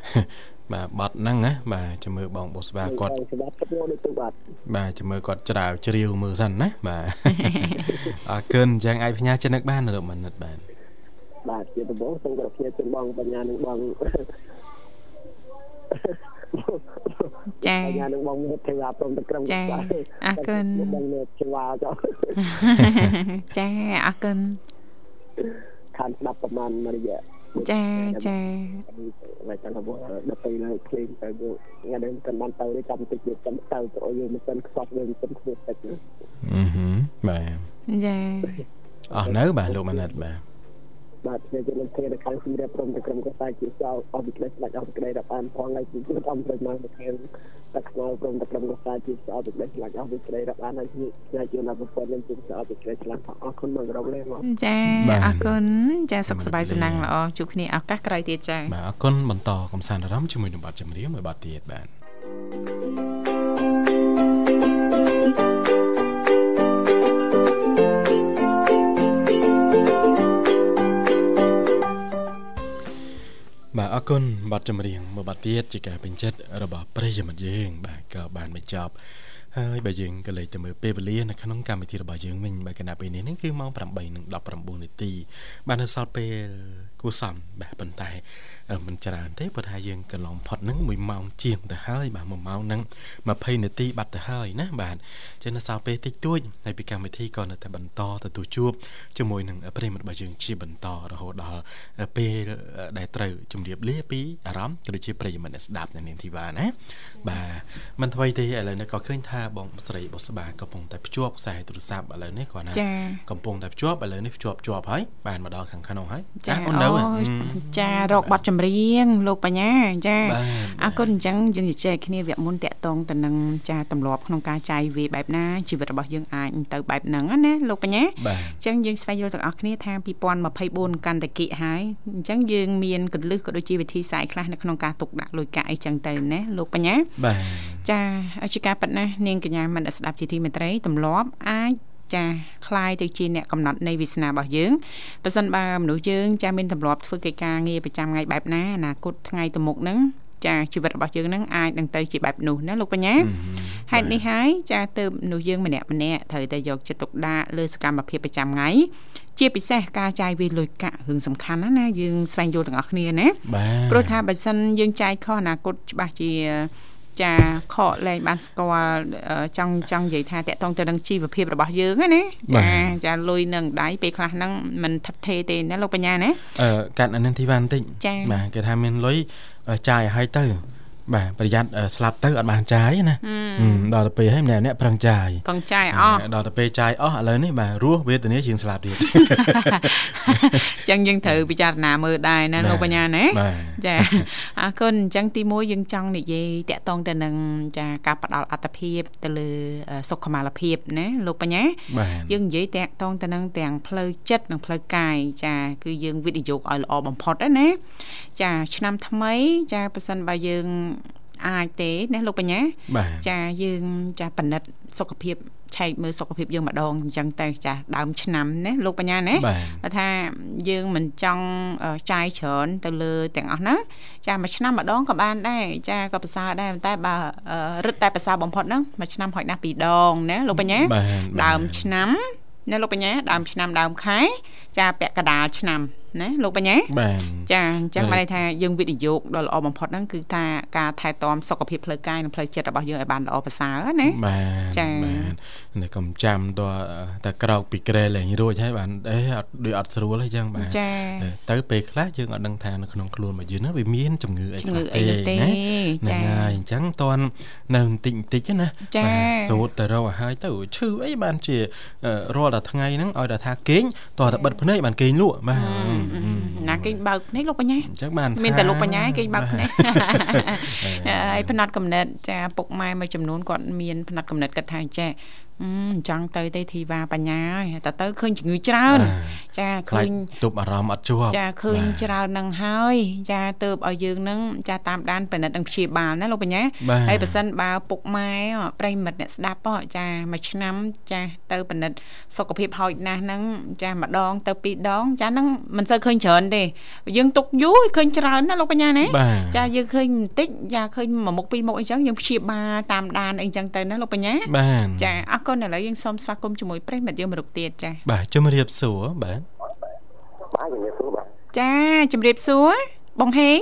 B: បាទបត់ហ្នឹងណាបាទចាំមើលបងបុស្បាគាត់
E: សម្រាប់ទឹកងោដូចទៅបាត់
B: បាទចាំមើលគាត់ច្រាវជ្រាវមើលសិនណាបាទអរគុណអញ្ចឹងអាចផ្ញើចិត្តនឹកបានលោកមនិតបាទ
E: បាទជាដំបូងសូមគោរពជាបងបញ្ញានឹងបង
A: ចា
E: បញ្ញានឹងបងមេធាវីព្រមទាំងក្រុម
A: ចាអរគុណ
E: បងមេធាវីចុះ
A: ចាអរគុណ
E: ខានស្ដាប់ប្រហែលមួយរយៈ
A: ចាចា
E: ហើយចាំថាដល់ពេលលើភ្លេងទៅថ្ងៃនេះមិនបានទៅទេចាំតិចទៀតចាំទៅព្រោះយើងមិនទាន់ខ្សត់យើងមិនទាន់ខ្វាទឹក
B: អឺហឺបាទ
A: ចា
B: អស់នៅបាទលោកមនិតបាទ
E: បាទខ្ញុំជម្រាបទៅខាងសម្រាប់ព្រមទាំងក្រុមកសាជាសោអស់ពីក្តីស្ដេចអស់ពីក្តីរាប់អានផងហើយគឺអំប្រមាណទៅខាងតែខ្នល់ព្រមទាំងក្រុមកសាជាសោពីក្តីស្ដេចអស់ពីក្តីរាប់អានហើយខ្ញុំជួនដល់ប្រព័ន្ធនឹងជាសោពីក្តីឆ្លាស់អរគុណមករកលេងមក
A: ចាអរគុណចាសុខសប្បាយសំណាងល្អជួបគ្នាឱកាសក្រោយទៀតចា
B: បាទអរគុណបន្តកំសាន្តអារម្មណ៍ជាមួយនឹងបទចម្រៀងមួយបទទៀតបាទ បាទអរគុណបទចម្រៀងមួយបទទៀតជាការពេញចិត្តរបស់ប្រិយមិត្តយើង បាទក៏បានបញ្ចប់ ហើយបើយើងក៏លេខទៅមើលពេលវេលានៅក្នុងកម្មវិធីរបស់យើងវិញបាទគណៈពេលនេះនេះគឺម៉ោង8:19នាទីបាទនៅសល់ពេលគួរសមបាទប៉ុន្តែអឺមិនច្រើនទេព្រោះថាយើងកន្លងផុតហ្នឹង1ម៉ោងជាងទៅហើយបាទ1ម៉ោងហ្នឹង20នាទីបាត់ទៅហើយណាបាទចឹងនៅសល់ពេលតិចតួចហើយពីកម្មវិធីក៏នៅតែបន្តទទួលជួបជាមួយនឹងប្រិយមិត្តរបស់យើងជាបន្តរហូតដល់ពេលដែលត្រូវជម្រាបលាពីអារម្មណ៍ក៏ដូចជាប្រិយមិត្តអ្នកស្ដាប់នៅនាងធីវ៉ាណាបាទមិនថ្មីទេឥឡូវនេះក៏ឃើញថាបងស្រីបុស្បាកំពុងតែភ្ជាប់ខ្សែទូរស័ព្ទឥឡូវនេះគាត់ណា
A: ចា
B: កំពុងតែភ្ជាប់ឥឡូវនេះភ្ជាប់ជាប់ហើយបានមកដល់ខាងក្នុងហើយ
A: ចា
B: អូននៅហ៎
A: ចារកប័ណ្ណចម្រៀងលោកបញ្ញាចា
B: បាទ
A: អរគុណអញ្ចឹងយើងជជែកគ្នាវគ្គមុនតាក់តងទៅនឹងចាទម្លាប់ក្នុងការចាយវាយបែបណាជីវិតរបស់យើងអាចទៅបែបហ្នឹងណាលោកបញ្ញា
B: បាទ
A: អញ្ចឹងយើងស្វែងយល់ទាំងអស់គ្នាថា2024កាន់តែគិហើយអញ្ចឹងយើងមានកលឹះក៏ដូចជាវិធីសាស្ត្រខ្លះនៅក្នុងការទុកដាក់លុយកាក់អីចឹងទៅណាលោកបញ្ញា
B: បាទ
A: ចាជាការប៉ັດណានាងកញ្ញាមិនដែលស្ដាប់ជាទីមេត្រីទម្លាប់អាច ចាคล้ายទៅជាអ្នកកំណត់នៃវាសនារបស់យើងបើសិនបើមនុស្សយើងចាមានទម្លាប់ធ្វើកិច្ចការងារប្រចាំថ្ងៃបែបណាអនាគតថ្ងៃទៅមុខហ្នឹងចាជីវិតរបស់យើងនឹងអាចនឹងទៅជាបែបនោះណាលោកបញ្ញាហេតុនេះហើយចាទៅមនុស្សយើងម្នាក់ម្នាក់ត្រូវតែយកចិត្តទុកដាក់លើសកម្មភាពប្រចាំថ្ងៃជាពិសេសការចាយវាយលុយកាក់រឿងសំខាន់ណាស់ណាយើងស្វែងយល់ទាំងអស់គ្នាណា
B: បាទ
A: ព្រោះថាបើសិនយើងចាយខុសអនាគតច្បាស់ជា ចាខកលែងបានស្គាល់អឺចង់ចង់និយាយថាតកតងទៅនឹងជីវភាពរបស់យើងណាណាចាចាលុយនឹងដៃពេលខ្លះហ្នឹងมันថិតថេរទេណាលោកបញ្ញាណា
B: អឺកាត់អានឹងធីវ៉ាបន្តិច
A: ចា៎
B: បាទគេថាមានលុយអឺចាយឲ្យទៅ បាទប្រយ័ត្នអឺស្លាប់ទៅអត់បានចាយណាហឹមដល់ទៅពេលហើយម្នាក់ម្នាក់ប្រឹងចាយ
A: ផងចាយអស់
B: ដល់ទៅពេលចាយអស់ឥឡូវនេះបាទរស់វេទនាជាងស្លាប់ទៀត
A: អញ្ចឹងយើងត្រូវពិចារណាមើលដែរណា
B: បាទ
A: លោកបញ្ញាណា
B: បាទ
A: ចាអរគុណអញ្ចឹងទីមួយយើងចង់និយាយតាក់ទងទៅនឹងចាការផ្ដល់អត្ថភាពទៅលើអឺសុខុមាលភាពណាលោកបញ្ញា
B: បាទ
A: យើងនិយាយតាក់ទងទៅនឹងទាំងផ្លូវចិត្តនិងផ្លូវកាយចាគឺយើងវិនិយោគឲ្យល្អបំផុតណាចាឆ្នាំថ្មី ចាប៉ះសិនបើយើង អាចទេណាលោកបញ្ញា
B: បាទ
A: ចាយើងចាប៉និតសុខភាពឆែកមើលសុខភាពយើងម្ដងអញ្ចឹងទៅចាដើមឆ្នាំណាលោកបញ្ញាណា
B: បាទ
A: បើថាយើងមិនចង់អឺចាយច្រើនទៅលើទាំងអស់ហ្នឹងចាមួយឆ្នាំម្ដងក៏បានដែរចាក៏ប្រសើរដែរប៉ុន្តែបើអឺរឹតតែប្រសើរបំផុតហ្នឹងមួយឆ្នាំហួចណាស់ពីរដងណាលោកបញ្ញា
B: បាទ
A: ដើមឆ្នាំណាលោកបញ្ញាដើមឆ្នាំដើមខែចាពាក់កណ្ដាលឆ្នាំណាលោកបញ្ញា
B: បាទ
A: ចាអញ្ចឹង
B: បាទ
A: បានន័យថាយើងវិនិយោគដ៏ល្អបំផុតហ្នឹងគឺថាការថែទាំសុខភាពផ្លូវកាយនិងផ្លូវចិត្តរបស់យើងឲ្យបានល្អប្រសើរណា
B: បាទ
A: ចា៎
B: បាទនៅកំចាំតតែក្រោកពីក្រែលេងរួចហើយបានអេអត់ដូចអត់ស្រួលអីចឹងបាទ
A: ចា
B: ទៅពេលខ្លះយើងអត់ដឹងថានៅក្នុងខ្លួនរបស់យើងហ្នឹងវាមានជំងឺអី
A: ជំ
B: ខ្លះ
A: ងឺអីនោះទេ
B: ណា
A: ចា
B: ហ្នឹងហើយអញ្ចឹងតន់នៅបន្តិចបន្តិចណា
A: ចា
B: បាទសូត្រទៅរកឲ្យហើយទៅឈឺអីបានជាអឺរាល់តែថ្ងៃហ្នឹងឲ្យតែថាគេងតោះតែបិទភ្នែកបានគេងលក់បាទ
A: ណាគេងបើកភ្នែកលោកបញ្ញា
B: អញ្ចឹងបាន
A: មាន
B: ថា
A: តែលោកបញ្ញាឯងគេងបើកភ្នែក
B: បាទ
A: ហើយផ្នែកកំណត់ចាពុកម៉ែមួយចំនួនគាត់មានផ្នែកកំណត់គាត់ថាចេះអឺអញ្ចឹងទៅទេធីវ៉ាបញ្ញាហើយតែទៅឃើញជំងឺច្រើន ចា
B: ខ្លា
A: ឃើ
B: ច
A: ញ
B: ទប់អារម្មណ៍អត់ជាប់
A: ចាឃើញ
B: បាទ
A: ច្រើននឹងហើយ ចាទៅឲ្យយើងនឹងចាតាមដានពិនិត្យនិងព្យាបាលណាលោកបញ្ញា
B: បាទ
A: ហើយបើសិនបើពុកម៉ែប្រិយមិត្តអ្នកស្ដាប់ហ៎ចាមួយឆ្នាំចាទៅពិនិត្យសុខភាពហោចណាស់ហ្នឹងចាម្ដង ទៅពីរដង ចាហ្នឹងមិនសូវឃើញច្រើនទេយើងទុកយូរឃើញច្រើនណាលោកបញ្ញាណា
B: បាទ
A: ចាយើងឃើញបន្តិចចាឃើញមួយមុខពីរមុខអីចឹងយើងព្យាបាលតាមដានអីចឹងទៅណាលោកបញ្ញា
B: បាទ
A: ចាអរគុណឥឡូវយើងសូមស្វាគមន៍ជាមួយប្រិយមិត្តយើងមរុកទៀតចា
B: បាទជំរាបសួរបាទ
E: បាទជំរាបសួរបាទ
A: ចាជំរាបសួរបងហេង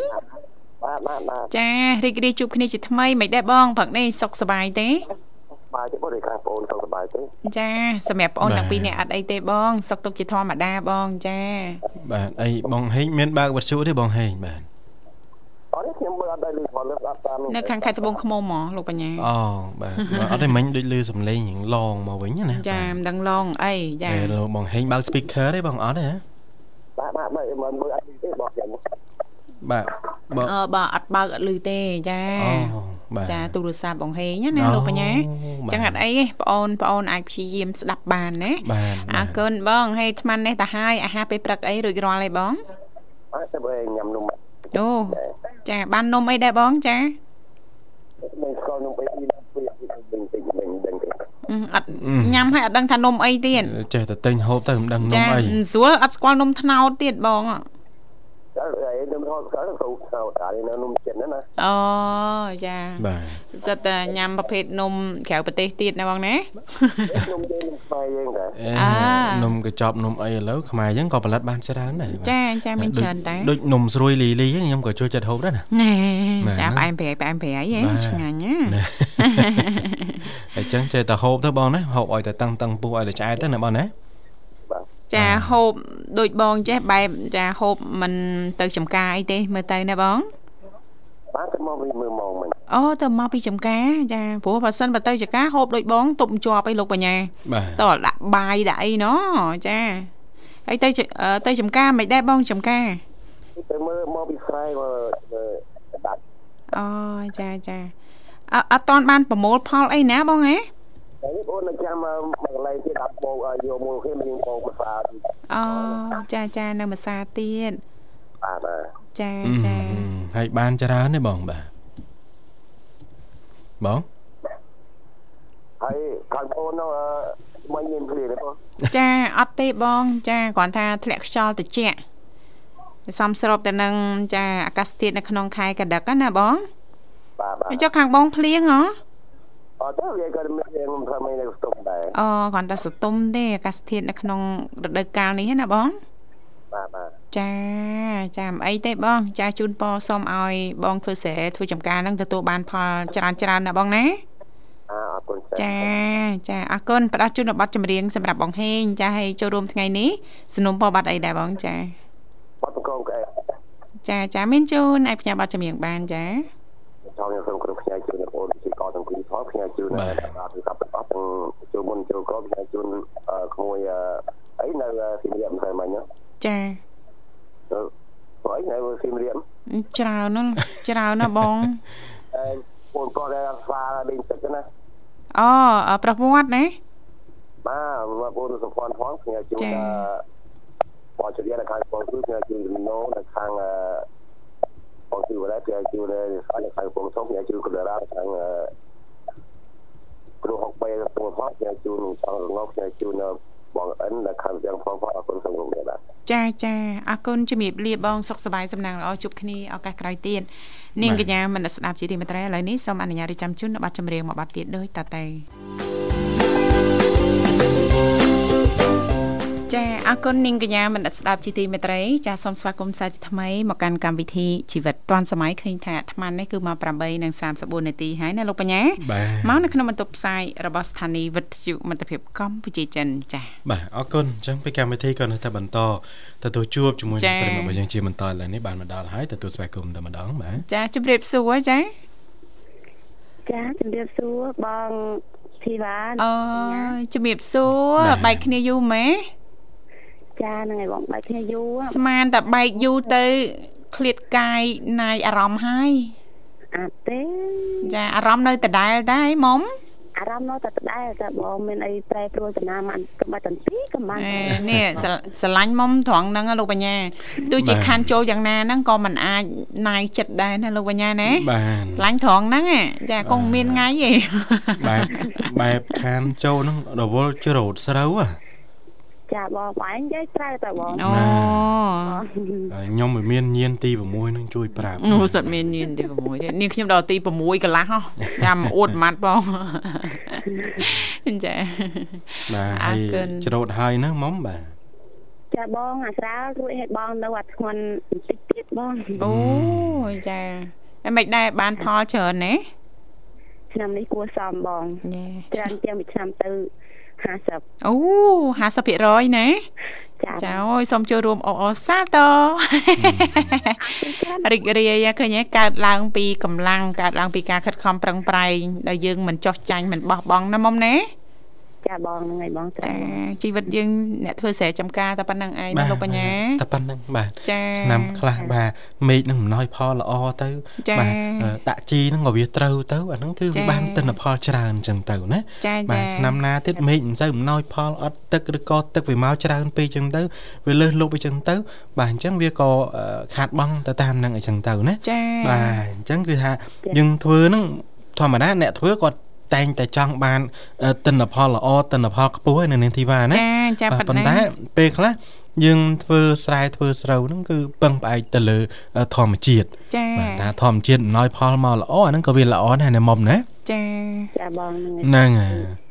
E: បាទបាទបាទ
A: ចារីករាយជួបគ្នាជាថ្មីមិនដែរបងព្រឹកនេះសុខសប្បាយទេ
E: បាទទេបងឯខាងបងសុខសប្បាយទេ
A: ចាសម្រាប់បងអូនទាំងពីរនាក់អត់អីទេបង សុខទុក្ខជាធម្មតាបងចា
B: បាទអីបងហេងមានបើកវត្ថុទេបងហេងបាទ
E: អត់ទេខ្ញុំមើលអត់ដែរលឺផលលើអត់តាម
A: នៅខាងខេត្តត្បូងឃ្មុំហ៎លោកបញ្ញា
B: អូបាទបាទអត់ទេមិញដូចលឺសំឡេងរៀងឡងមកវិញណា
A: ចាមិនដឹងឡងអីចា
B: តែលោកបងហេងបើក speaker ទេបងអត់ទេហ៎
E: បាទបាទបាទមើលមើលអត់ទេបងចាំ
B: បាទបង
A: អឺបើអត់បើកអត់លឺទេចា
B: អូបាទ
A: ចាទូរស័ព្ទបងហេងណា
B: អូ
A: លោកបញ្ញា
B: បាទ
A: ចឹងអត់អីទេបងអូនបងអូនអាចព្យាយាមស្ដាប់បានណា
B: បាទ
A: អរគុណបងហើយអាត្មានេះតាហើយអាហារពេលព្រឹកអីរួចរាល់ហើយបង
E: អត់ទៅញ៉ាំនំ
A: អូចាបាននំអីដែរបងចា
E: មិនស្គាល់នំអីពីពីវិញតិចវិញដឹងទេ
A: អឺអត់ញ៉ាំហើយអត់ដឹងថានំអីទៀត
B: ចេះតែទិញហូបទៅមិនដឹងនំ
A: ចា
B: អី
A: ស្រួលអត់ស្គាល់នំត្នោតទៀតបង
E: តែឯងនំហត់ស្គាល់ទៅទៅតែនៅនំចិនណាណា
A: អូចា
B: បាទ
A: សិតតែញ៉ាំប្រភេទនំក្រៅប្រទេសទៀតណាបងណា
E: នំយើងនំខ្មែរយើងតែ
B: អេ
A: អា
B: នំកញ្ចប់នំអីឥឡូវខ្មែរយើងក៏ផលិតបានច្រើនដែរបាទ
A: ចាចាមានច្រើនតែ
B: ដូចនំស្រួយលីលីហ្នឹងខ្ញុំក៏ចូលចិត្តហូបដែរណា
A: ណែ
B: បាទ
A: ចាផ្អែមប្រៃផ្អែមប្រៃហ៎
B: បាទ
A: ឆ្ងាញ់ណា
B: ណាអញ្ចឹងចេះតែហូបទៅបងណាហូបឲ្យតែតឹងតឹងពោះឲ្យតែឆ្អែតទៅណាបងណា
A: ចាហូបដូចបងចេះបែបចាហូបមិនទៅចំការអីទេមើលទៅណាបង
E: បាទទៅមកវិញមើលមកមិញ
A: អូទៅមកពីចំការចាព្រោះបើសិនបើទៅចំការហូបដូចបងទប់ជាប់អីលោកបញ្ញា
B: បាទ
A: តើដាក់បាយដាក់អីណោះចាហើយទៅចអឺទៅចំការមិនដែរបងចំការ
E: ទៅមើលមកពីស្រែមើលមើលដាច់
A: អូចាចាអត់អត់តាន់បានប្រមូលផលអីណាបងហ៎
E: តែនេះបងនៅចាំមកកន្លែងទៀតដាក់បោកឲ្យយកមកគេមានបោកភាសា
A: អូចាចានៅភាសាទៀត
E: បាទបាទ
A: ចា
B: អឺ
A: ចា
B: ហើយបានច្រើនទេបងបាទបង
E: ហើយខាងបងនោះអឺមិនមានភ្លៀងទេបង
A: ចាអត់ទេបង ចាគ្រាន់ថាធ្លាក់ខ្យល់ត្រជាក់សំស្របទៅនឹងចាអាកាសធាតុនៅក្នុងខែកដឹកណាបង
E: បាទបាទ
A: ចុះខាងបងភ្លៀងហ៎
E: អត់ទេវាក៏មានភ្លៀងធ្វើមិននៅស្ទុំដែរ
A: អូគ្រាន់តែសតុំទេអាកាសធាតុនៅក្នុងរដូវកាលនេះណាបង
E: បាទបាទ
A: ចាចាមិនអីទេបង ចាជូនពរសូមឲ្យបងធ្វើស្រែធ្វើចំការហ្នឹងទទួលបានផលច្រើនច្រើនណាបងណា
E: អើអរគុណ
A: ចាចាអរគុណផ្ដល់ជូនប័ណ្ណចម្រៀងសម្រាប់បងហេងចាឲ្យចូលរួមថ្ងៃនេះสนុំពរប័ណ្ណអីដែរបងចា
E: បាត់កងក្អែក
A: ចាចាមានជូនឲ្យផ្ញើប័ណ្ណចម្រៀងបានចា
E: ចង់ខ្ញុំសូម ទាំងពីរផងផ្សាយជូនដល់បាទគឺកាប់អស់ទាំងចូលមុនចូលក្រោយផ្សាយជូនក្មួយអីនៅស៊ីមរៀបមិនស្អីមិញណា
A: ចា
E: ព្រោះអីនៅស៊ីមរៀប
A: ច្រើនណាស់ច្រើនណាស់បង
E: អឺបងប្អូនដែលស្វាលេងទឹកណា
A: អូប្រវត្តិណា
E: បាទបងប្អូនសុភ័ណ្ឌផងផ្សាយជូនបងជិះនៅខាងបងគឺផ្សាយជូនចំណូនៅខាងបងគឺវ៉ាផ្សាយជូននៅខាងបងធំផ្សាយជូនកណ្ដាលខាង គ្រូហុកបីទៅផងផ្សាយជូនចង់រងផ្សាយជូននៅបងអិននៅខាងទាំងផងផងអរគុណសូមគោរពបាទ
A: ចាចាអរគុណជំរាបលាបងសុខសប្បាយសំណាងល្អជួបគ្នាឱកាសក្រោយទៀតនាងកញ្ញាមនស្ដាប់ជាទីមេត្រីឥឡូវនេះសូមអនុញ្ញាតរៀបចំជូននៅប័ណ្ណចម្រៀងមួយប័ណ្ណទៀតដូចតទៅ ចាអរគុណនាងកញ្ញាមនស្ដាប់ជាទីមេត្រីចាសូមស្វាគមន៍សាជាថ្មីមកកាន់កម្មវិធីជីវិតឌွန်សម័យឃើញថាអាត្មានេះគឺមក8:34នាទីហើយណាលោកបញ្ញា
B: បាទ
A: មកនៅក្នុងបន្ទប់ផ្សាយរបស់ស្ថានីយ៍វិទ្យុមិត្តភាពកម្ពុជាចិនចា
B: បាទអរគុណអញ្ចឹងពីកម្មវិធីក៏នៅតែបន្តទទួលជួបជាមួយនឹងប្រិមត្តរបស់យើងជាបន្តឥឡូវនេះបានមកដល់ហើយទទួលស្វាគមន៍តែម្ដងបាទ
A: ចាជម្រាបសួរចា
F: ចាជំរាបសួរបងធីវ៉ា
A: អូជំរាបសួរបែកគ្នាយូរម៉េ ច
F: ចាហ្នឹងហើយបងបែកគ្នាយូរ
A: ស្មានតែបែកយូរទៅឃ្លាតកាយណាយអារម្មណ៍ហើយ
F: អត់ទេ
A: ចាអារម្មណ៍នៅដដែលដែរមុំ
F: អារម្មណ៍នៅតែដដែលតែបងមានអីប្រែប្រួលចំណាមិនកំបាច់តន្ទីកំបាច់
A: អេនេះស្រស្រឡាញ់មុំត្រង់ហ្នឹងណាលោកបញ្ញាទោះជាខានចូលយ៉ាងណាហ្នឹងក៏មិនអាចណាយចិត្តដែរណាលោកបញ្ញាណា
B: បាទ
A: ឆ្លាញ់ត្រង់ហ្នឹងឯងចាគង់មានថ្ងៃឯង
B: បែបបែបខានចូលហ្នឹងរវល់ច្រូតស្រូវហ៎
F: ចាបងបងនិយាយត្រូវតែបង
A: អូ
B: ហើយខ្ញុំមិនមានញៀនទី6ហ្នឹងជួយប្រាប់
A: អូសុតមានញៀនទី6ទេនាងខ្ញុំដល់ទី6កន្លះហ៎ចាំអួតម៉ាត់បងចា
B: បាទ
A: អ
B: ហើ
A: រ
B: យ
A: គុណ
B: ច្រូតហើយហ្នឹងមុំបាទ
F: ចាបងអាស្រាលរួចឲ្យបងនៅអាធ្ងន់បន្តិចទៀតបង
A: អូចាហើយមិនដែរបានផលច្រើនណា
F: ឆ្នាំនេះគួរសមបង
A: ញ៉េ
F: ច្រើនជាងមួយឆ្នាំទៅ 50
A: អូ50%ណា
F: ចា
A: ចាអូយសូមចូលរួមអបអរសាទររីករាយឃើញទេកើតឡើងពីកម្លាំងកើតឡើងពីការខិតខំប្រឹងប្រែងដែលយើងមិនចោះចាញ់មិនបោះបង់ណាមុំណា
F: ចាបងហ្នឹងហើយបងត្រូវ
A: ចាជីវិតយើងអ្នកធ្វើស្រែចម្ការតែប៉ុណ្្នឹងឯងណាលោកបញ្ញា
B: តែប៉ុណ្្នឹងបាទ
A: ចា
B: ឆ្នាំខ្លះបាទមេឃនឹងអំណោយផលល្អទៅ
A: ចា
B: បាទអឺដាក់ជីហ្នឹងក៏វាត្រូវទៅអាហ្នឹងគឺ
A: ចា
B: វាបានទិន្នផលច្រើនអញ្ចឹងទៅណា
A: ចា
B: បាទ
A: ចា
B: ឆ្នាំណាទៀតមេឃមិនសូវអំណោយផលអត់ទឹកឬក៏ទឹកវាមកច្រើនពេកអញ្ចឹងទៅវាលើសលប់អញ្ចឹងទៅ បាទអញ្ចឹងវាក៏អឺខាតបង់ទៅតាមហ្នឹងអញ្ចឹងទៅណា
A: ចា
B: បាទអញ្ចឹងគឺថាយើងធ្វើហ្នឹងធម្មតាអ្នកធ្វើគាត់ តែងតែចង់បានអឺទិន្នផលល្អទិន្នផលខ្ពស់ឯនៅនាងធីវ៉ាណា
A: ចាចា
B: បាទ
A: ប៉ុ
B: ប៉ុ
A: ណ្ន្ណា
B: តែពេលខ្លះយើងធ្វើស្រែធ្វើស្រូវហ្នឹងគឺពឹងផ្អែកទៅលើអឺធម្មជាតិ
A: ចា
B: បាទថាធម្មជាតិអំណោយផលមកល្អអាហ្នឹងក៏វាល្អដែរណាមុំណា
A: ចា
F: ចាបងហ្នឹងហើយ
B: ហ្នឹងហើយ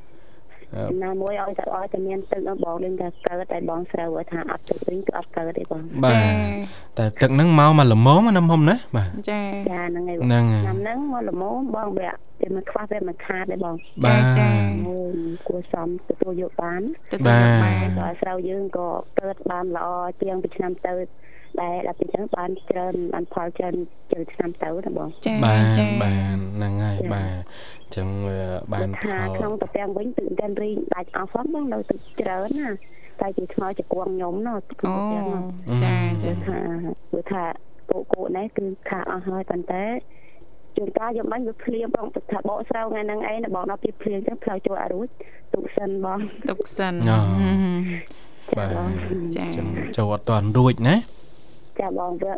F: ណាមួយឲ្យតែឲ្យតែមានទឹកដល់បងលេងតែកើតតែបងស្រូវថាអត់ទឹកវិញគឺអត់កើតទេបង
B: បាទតែទឹកហ្នឹងមកមកល្មមណាមុំណាបាទ
A: ចា
F: ចាហ្នឹងហើយ
B: ហ្នឹងហើយ
F: ឆ្នាំហ្នឹងមកល្មមបងវាវាមិនខ្វះវាមិនខាតទេបង
B: បាទ
A: ចា
F: អូយគួរសមទទួលយកបាន
A: ទទួលយកបាន
F: ក៏ស្រូវយើងក៏កើតបានល្អជាងពីឆ្នាំទៅដែលដល់ពីចឹងបានច្រើនបានផលច្រើនជាងឆ្នាំទៅណាបង
A: ចា
B: បាទ
A: ចា
B: បាទហ្នឹងហើយបាទអញ្ចឹងវាបានផ
F: ថា
B: ល
F: ក្នុងតាពាំងវិញទឹកតែនរីងដាច់អស់ផងបងនៅទឹកច្រើនណាតែជាថ្មជាគួងខ្ញុំណោះក្នុង
A: អូ
F: តាពាំងនោះ
A: ចាចា
F: គឺថាគឺថាគោគោនេះគឺខាអស់ហើយប៉ុន្តែជួនកាលយកបាញ់វាភ្លៀងបងថាបកស្រូវថ្ងៃហ្នឹងឯងណាបងដល់ពីភ្លៀងចឹងផ្លូវចូលអត់រួចទុកសិនបង
A: ទុកសិន
B: អូ
A: ហឹម
B: បាទ
F: បង
A: ចា
B: អញ្ចឹងចូលអត់ទាន់រួចណា
F: ចាបងវា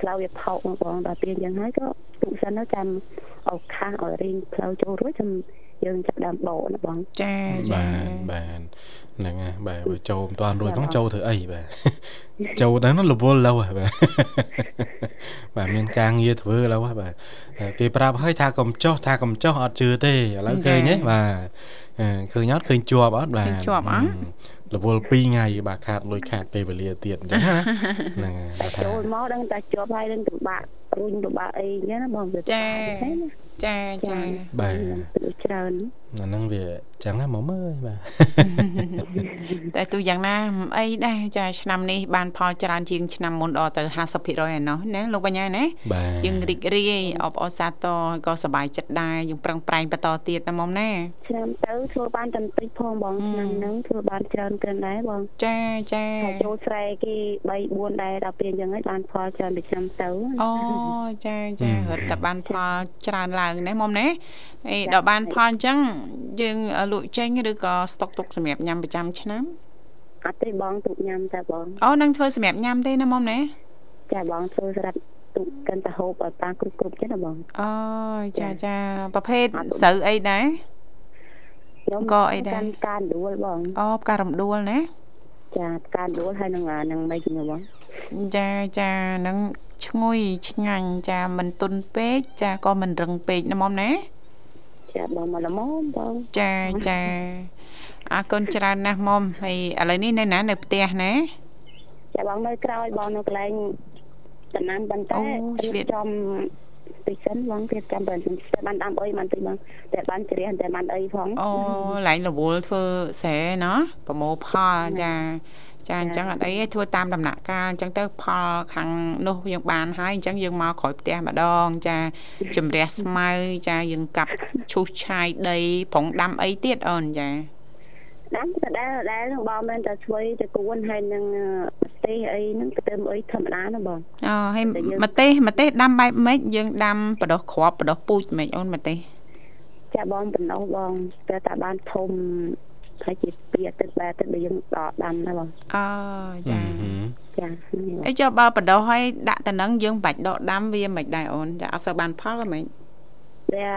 F: ផ្លូវវាផោកបងដល់ពេលចឹងហើយក៏ ទុកសិនទៅចាំឱកាសឲ្យរៀងផ្លូវចូលរួចចាំយើងចាប់ដើមបោណាបង
A: ចាចា
B: បាទបាទហ្នឹងហើយបាទបើចូលមិនតាន់រួចផងចូលធ្វើអីបាទចូលទៅនោះរវល់ឡូវហ៎បាទបាទមានការងារធ្វើឡូវហ៎បាទគេប្រាប់ឲ្យថាកុំចោះថាកុំចោះអត់ជឿទេឥឡូវឃើញទេបាទអឺឃើញអត់ឃើញជាប់អត់បាទ
A: ឃើញជាប់អត់
B: រវល់2ថ្ងៃបាទខាតលុយខាតពេលវេលាទៀតអញ្ចឹងណាហ្នឹងហើយបាទថា
F: ចូលមកដឹងតែជាប់ហើយដឹងពិបាក រុញពិបាកអីអញ្ចឹងណាបងវា
A: ចា
F: ពិបាកទេណា
A: ចាចា
B: បាទ
F: ទៅច្រើន
B: អាហ្នឹងវាចឹងហ្នឹងមកមើលបាទ
A: តែទូយ៉ាងណាមិនអីដែរចាឆ្នាំនេះបានផលច្រើនជាងឆ្នាំមុនដល់ទៅ50%ឯណោះណាលោកបញ្ញាណា
B: បាទ
A: យើងរីករាយអបអរសាទរក៏សប្បាយចិត្តដែរយើងប្រឹងប្រែងបន្តទៀតណាមុំណា
F: ឆ្នាំទៅធ្វើបានតែបន្តិចផងបងឆ្នាំហ្នឹងធ្វើបានច្រើនគ្រាន់ដែរបង
A: ចាចា
F: តែចូលស្រែគេ3 4ដែរដល់ពេលអញ្ចឹងហើយបានផលច្រើនពីឆ្នាំទៅ
A: អូចាចារត់តែបានផលច្រើនឡើងណាមុំណាអីដល់បានផលអញ្ចឹងយើងលក់ចេញឬក៏ស្តុកទុកសម្រាប់ញ៉ាំប្រចាំឆ្នាំ
F: អត់ទេបងទុកញ៉ាំតែបង
A: អូនឹងធ្វើសម្រាប់ញ៉ាំទេណាមុំណា
F: ចាបងធ្វើសម្រាប់ទុកកាន់តែហូបឲ្យប៉ាគ្រប់គ្រប់ចឹងណាបង
A: អូចាចាប្រភេទស្រូវអីដែរ
F: ខ្ញុំ
A: ក៏អីដែរ
F: កាន់ការដួលបង
A: អូផ្ការំដួលណា
F: ចាការដួលហើយនឹងអានឹងមិនជំនួបង
A: ចាចានឹងឈ្ងុយឆ្ងាញ់ចាមិនទុនពេកចាក៏មិនរឹងពេកណាមុំណា
F: ចាបងមកល្មមបង
A: ចាចាអរគុណច្រើនណាស់មុំហើយឥឡូវនេះនៅណានៅផ្ទះណា
F: ចាបងនៅក្រោយបងនៅកន្លែងដំណាំប៉ុន្តែ
A: អូឆ្លៀត
F: ចំតិចសិនបងទៀតចាំបើតែបានដាំអីបានតិចបងតែបានជ្រះតែបានអីផង
A: អូឡើងរវល់ធ្វើស្រែណោះប្រមូលផលចា ចាអញ្ចឹងអត់អីទេធ្វើតាមដំណាក់កាលអញ្ចឹងទៅផលខាងនោះយើងបានហើយអញ្ចឹងយើងមកក្រោយផ្ទះម្ដង ចាជំរះស្មៅចាយើងកាប់ឈូសឆាយដីប្រងដាំអីទៀតអូនចា
F: ដាំតែដែលដែលនឹងបងមែនតែស្វ័យទៅគួនហើយនឹងប្រទេសអីហ្នឹងទៅអីធម្មតាណាបង
A: អូហើយ
F: តែយើង
A: ម្ទេសម្ទេសដាំបែបម៉េចយើងដាំបដោះគ្រាប់បដោះពូជម៉េចអូនម្ទេស
F: ចាបងបំណោះបងតែតែបានធំ ហើយជាពីអាទិត្យបែបទៅដែលយើងដកដាំណាបង
A: អូចា
F: ចាហ្នឹងហើយបង
A: អីចុះបើបដោះឲ្យដាក់តំណឹងយើងបាច់ដកដាំវាមិនដែរអូនចាអត់សូវបានផលហ្មង
F: វា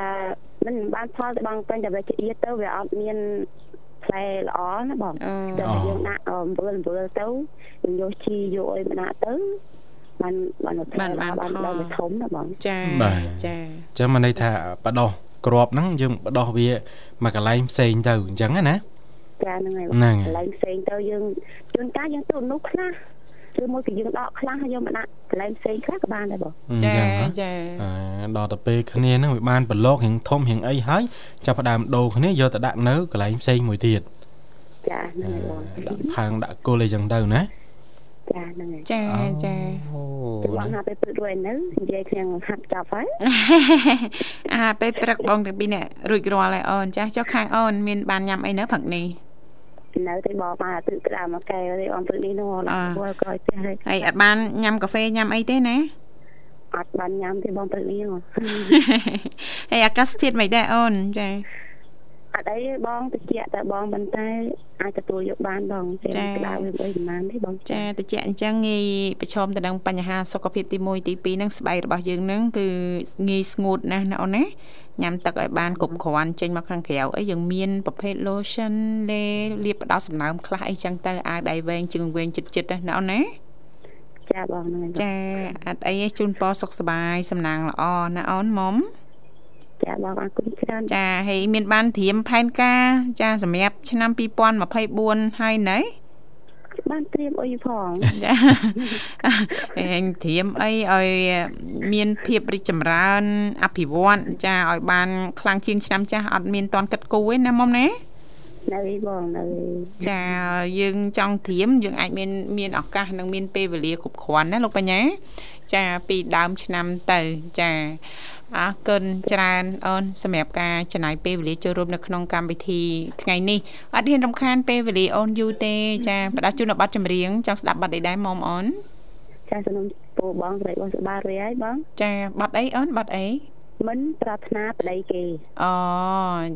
F: មិនបានផលទៅបងពេញតែវាជាទៅវាអត់មានផ្លែល្អណាបង
A: អឺ
F: តែយើងដាក់អំបិលអំបិលទៅយើងយកជីយកអីមកដាក់ទៅបានបានផ្លែល្អបានដល់វាធំណាបង
A: ចា
B: បាទ
A: ចា
B: អញ្ចឹងមកន័យថាបដោះក្របហ្នឹងយើងបដោះវាមកកន្លែងផ្សេងទៅអញ្ចឹងណា
F: ចាហ្នឹងហើយ
B: ហ្នឹងហើយ
F: កន្លែងផ្សេងទៅយើងជួនកាលយើងទៅនោះខ្លះឬមួយគឺយើងដកខ្លះហើយយកមកដាក់កន្លែងផ្សេងខ្លះក៏បានដែរបង
B: អញ្ចាចឹងហ៎
A: ចា
B: អឺដល់ទៅពេលគ្នាហ្នឹងវាបានប្រឡករៀងធំរៀងអីហើយចាប់ផ្ដើមដូរគ្នាយកទៅដាក់នៅកន្លែងផ្សេងមួយទៀត
F: ចាហ្នឹងហើយបង
B: ដាក់ផើងដាក់គល់អីចឹងទៅណា
F: ចាហ្នឹងហើយ
A: ចាចា
B: អូ
F: បងហាក់ទៅព្រឹករួចនៅនិយាយគ្នាហាត់ចប់ហើយ
A: អាពេលព្រឹកបងទាំងពីរនាក់រួចរាល់ហើយអូនចាចុះខាងអូនមានបានញ៉ាំអីនៅព្រឹកនេះ
F: នៅតែបកមកទឹកក្តាមមកកែទេអមព្រឹកនេះនោះអត់វល់ក្រោយផ្ទះហើយ
A: ហើយអត់បានញ៉ាំកាហ្វេញ៉ាំអីទេណា
F: អត់បានញ៉ាំទេបងព្រឹកនេះនោះ
A: ហើយអាកាសធាតុមិនដែរអូនចា
F: អត់អីទេបងតិចតែបងប៉ុន្តែអាចទទួលយកបានបងតែក្តៅវាអីប្រហែលទេបង
A: ចាតិចអញ្ចឹងងាយប្រឈមទៅនឹងបញ្ហាសុខភាពទី1ទី2ហ្នឹងស្បែករបស់យើងហ្នឹងគឺងាយស្ងួតណាស់ណាអូនណា ញ៉ាំទឹកឲ្យបានគ្រប់គ្រាន់ចេញមកខាងក្រៅអីយើងមានប្រភេទ lotion លេលាបផ្ដោតសំណើមខ្លះអីចឹងទៅអាវដៃវែងជើងវែងចិត្តចិត្តណាអូនណា
F: ចាបងហ្នឹងហើយ
A: ចាអត់អីទេជូនពរសុខសប្បាយសំណាងល្អណាអូនមុំ
F: ចាបងអរគុណច្រើន
A: ចាហើយមានបានត្រៀមផែនការ ចាសម្រាប់ឆ្នាំ2024ហើយណែ
F: បានត្រៀមអីផង
A: ចាហេងត្រៀមអីឲ្យមានភាពរីកចម្រើន អភិវឌ្ឍចាឲ្យបានខ្លាំងជាងឆ្នាំចាស់អត់មានតន់គិតគូរទេណាមុំណា
F: នៅបងនៅ
A: ចាយើងចង់ត្រៀមយើងអាចមានមានឱកាសនិងមានពេលវេលាគ្រប់គ្រាន់ណាលោកបញ្ញា ចាពីដើមឆ្នាំទៅចាអរគុណច្រើនអូនសម្រាប់ការចំណាយពេលវេលាចូលរួមនៅក្នុងកម្មវិធីថ្ងៃនេះអត់ហ៊ានរំខានពេលវេលាអូនយូរទេចាផ្ដាច់ជូននៅប័ណ្ណចម្រៀងចង់ស្ដាប់ប័ណ្ណអីដែរមុំអូន
F: ចាសំណុំពូបងស្រីបងសបារីហើយបង
A: ចាប័ណ្ណអីអូនប័ណ្ណអី
F: មិនប្រាថ្នាប្តីគេ
A: អូ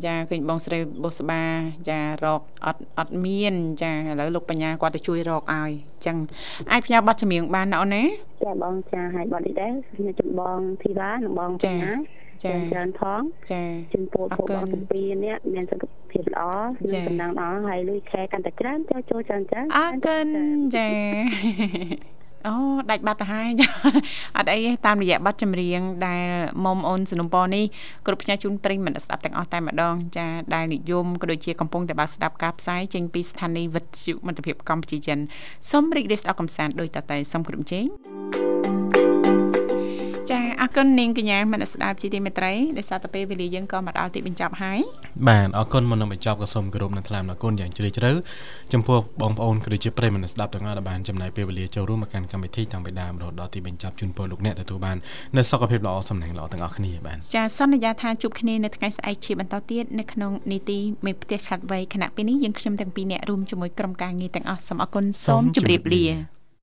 A: ចាឃើញបងស្រីបុស្បាចារកអត់អត់មានចាឥឡូវលោកបញ្ញាគាត់ទៅជួយរកឲ្យអញ្ចឹងអាចផ្ញើប័ណ្ណចម្រៀងបានណាអូនណា
F: ចាបងចាហើយបងនេះដែរខ្ញុំចំបងធីវ៉ានិងបង
A: ចា
F: បញ្ញា
A: ចា៎
F: ច្រើនផង
A: ចា
F: ជូនពរ
A: អរ
F: ពួក
A: គុណ
F: បងទាំងពីរនេះមានសុខភាពល្អ
A: ចា៎
F: មានសំណាងល្អហើយលុយខែកាន់តែច្រើនចូលចូលច្រើនច្រើន
A: អរគុណចា អូដាច់បាត់ទៅហើយចាអត់អីទេតាមរយៈប័ណ្ណចម្រៀងដែលមុំអូនសនុំពរនេះគ្រប់ផ្សាយជូនប្រិយមិត្តស្ដាប់ទាំងអស់តែម្ដងចាដែលនិយមក៏ដូចជាកំពុងតែបើកស្ដាប់ការផ្សាយចេញពីស្ថានីយ៍វិទ្យុមិត្តភាពកម្ពុជាចិនសូមរីករាយស្ដាប់កំសាន្តដោយតតែសូមគ្រប់ជេងចា អរគុណនាងកញ្ញាមនស្សស្ដាប់ជីទីមេត្រីដោយសារតែពេលវេលាយើងក៏មកដល់ទីបញ្ចប់ហើយ
B: បាទអរគុណមុននឹងបញ្ចប់ក៏សូមគោរពនិងថ្លែងអរគុណយ៉ាងជ្រាលជ្រៅចំពោះបងប្អូនក៏ដូចជាប្រិយមិត្តស្ដាប់ទាំងអស់ដែលបានចំណាយពេលវេលាចូលរួមមកកាន់កម្មវិធីតាំងពីដើមរហូតដល់ទីបញ្ចប់ជូនពរលោកអ្នកទទួលបាននូវសុខភាពល្អសំណាងល្អទាំងអស់គ្នាបាទ
A: ចាសន្យាថាជួបគ្នានៅថ្ងៃស្អែកជាបន្តទៀតនៅក្នុងនីតិមេផ្ទះខាត់វៃខណៈពេលនេះយើងខ្ញុំទាំងពីរអ្នករួមជាមួយក្រុមការងារទាំងអស់សូមអរគុណសូមជម្រាបលា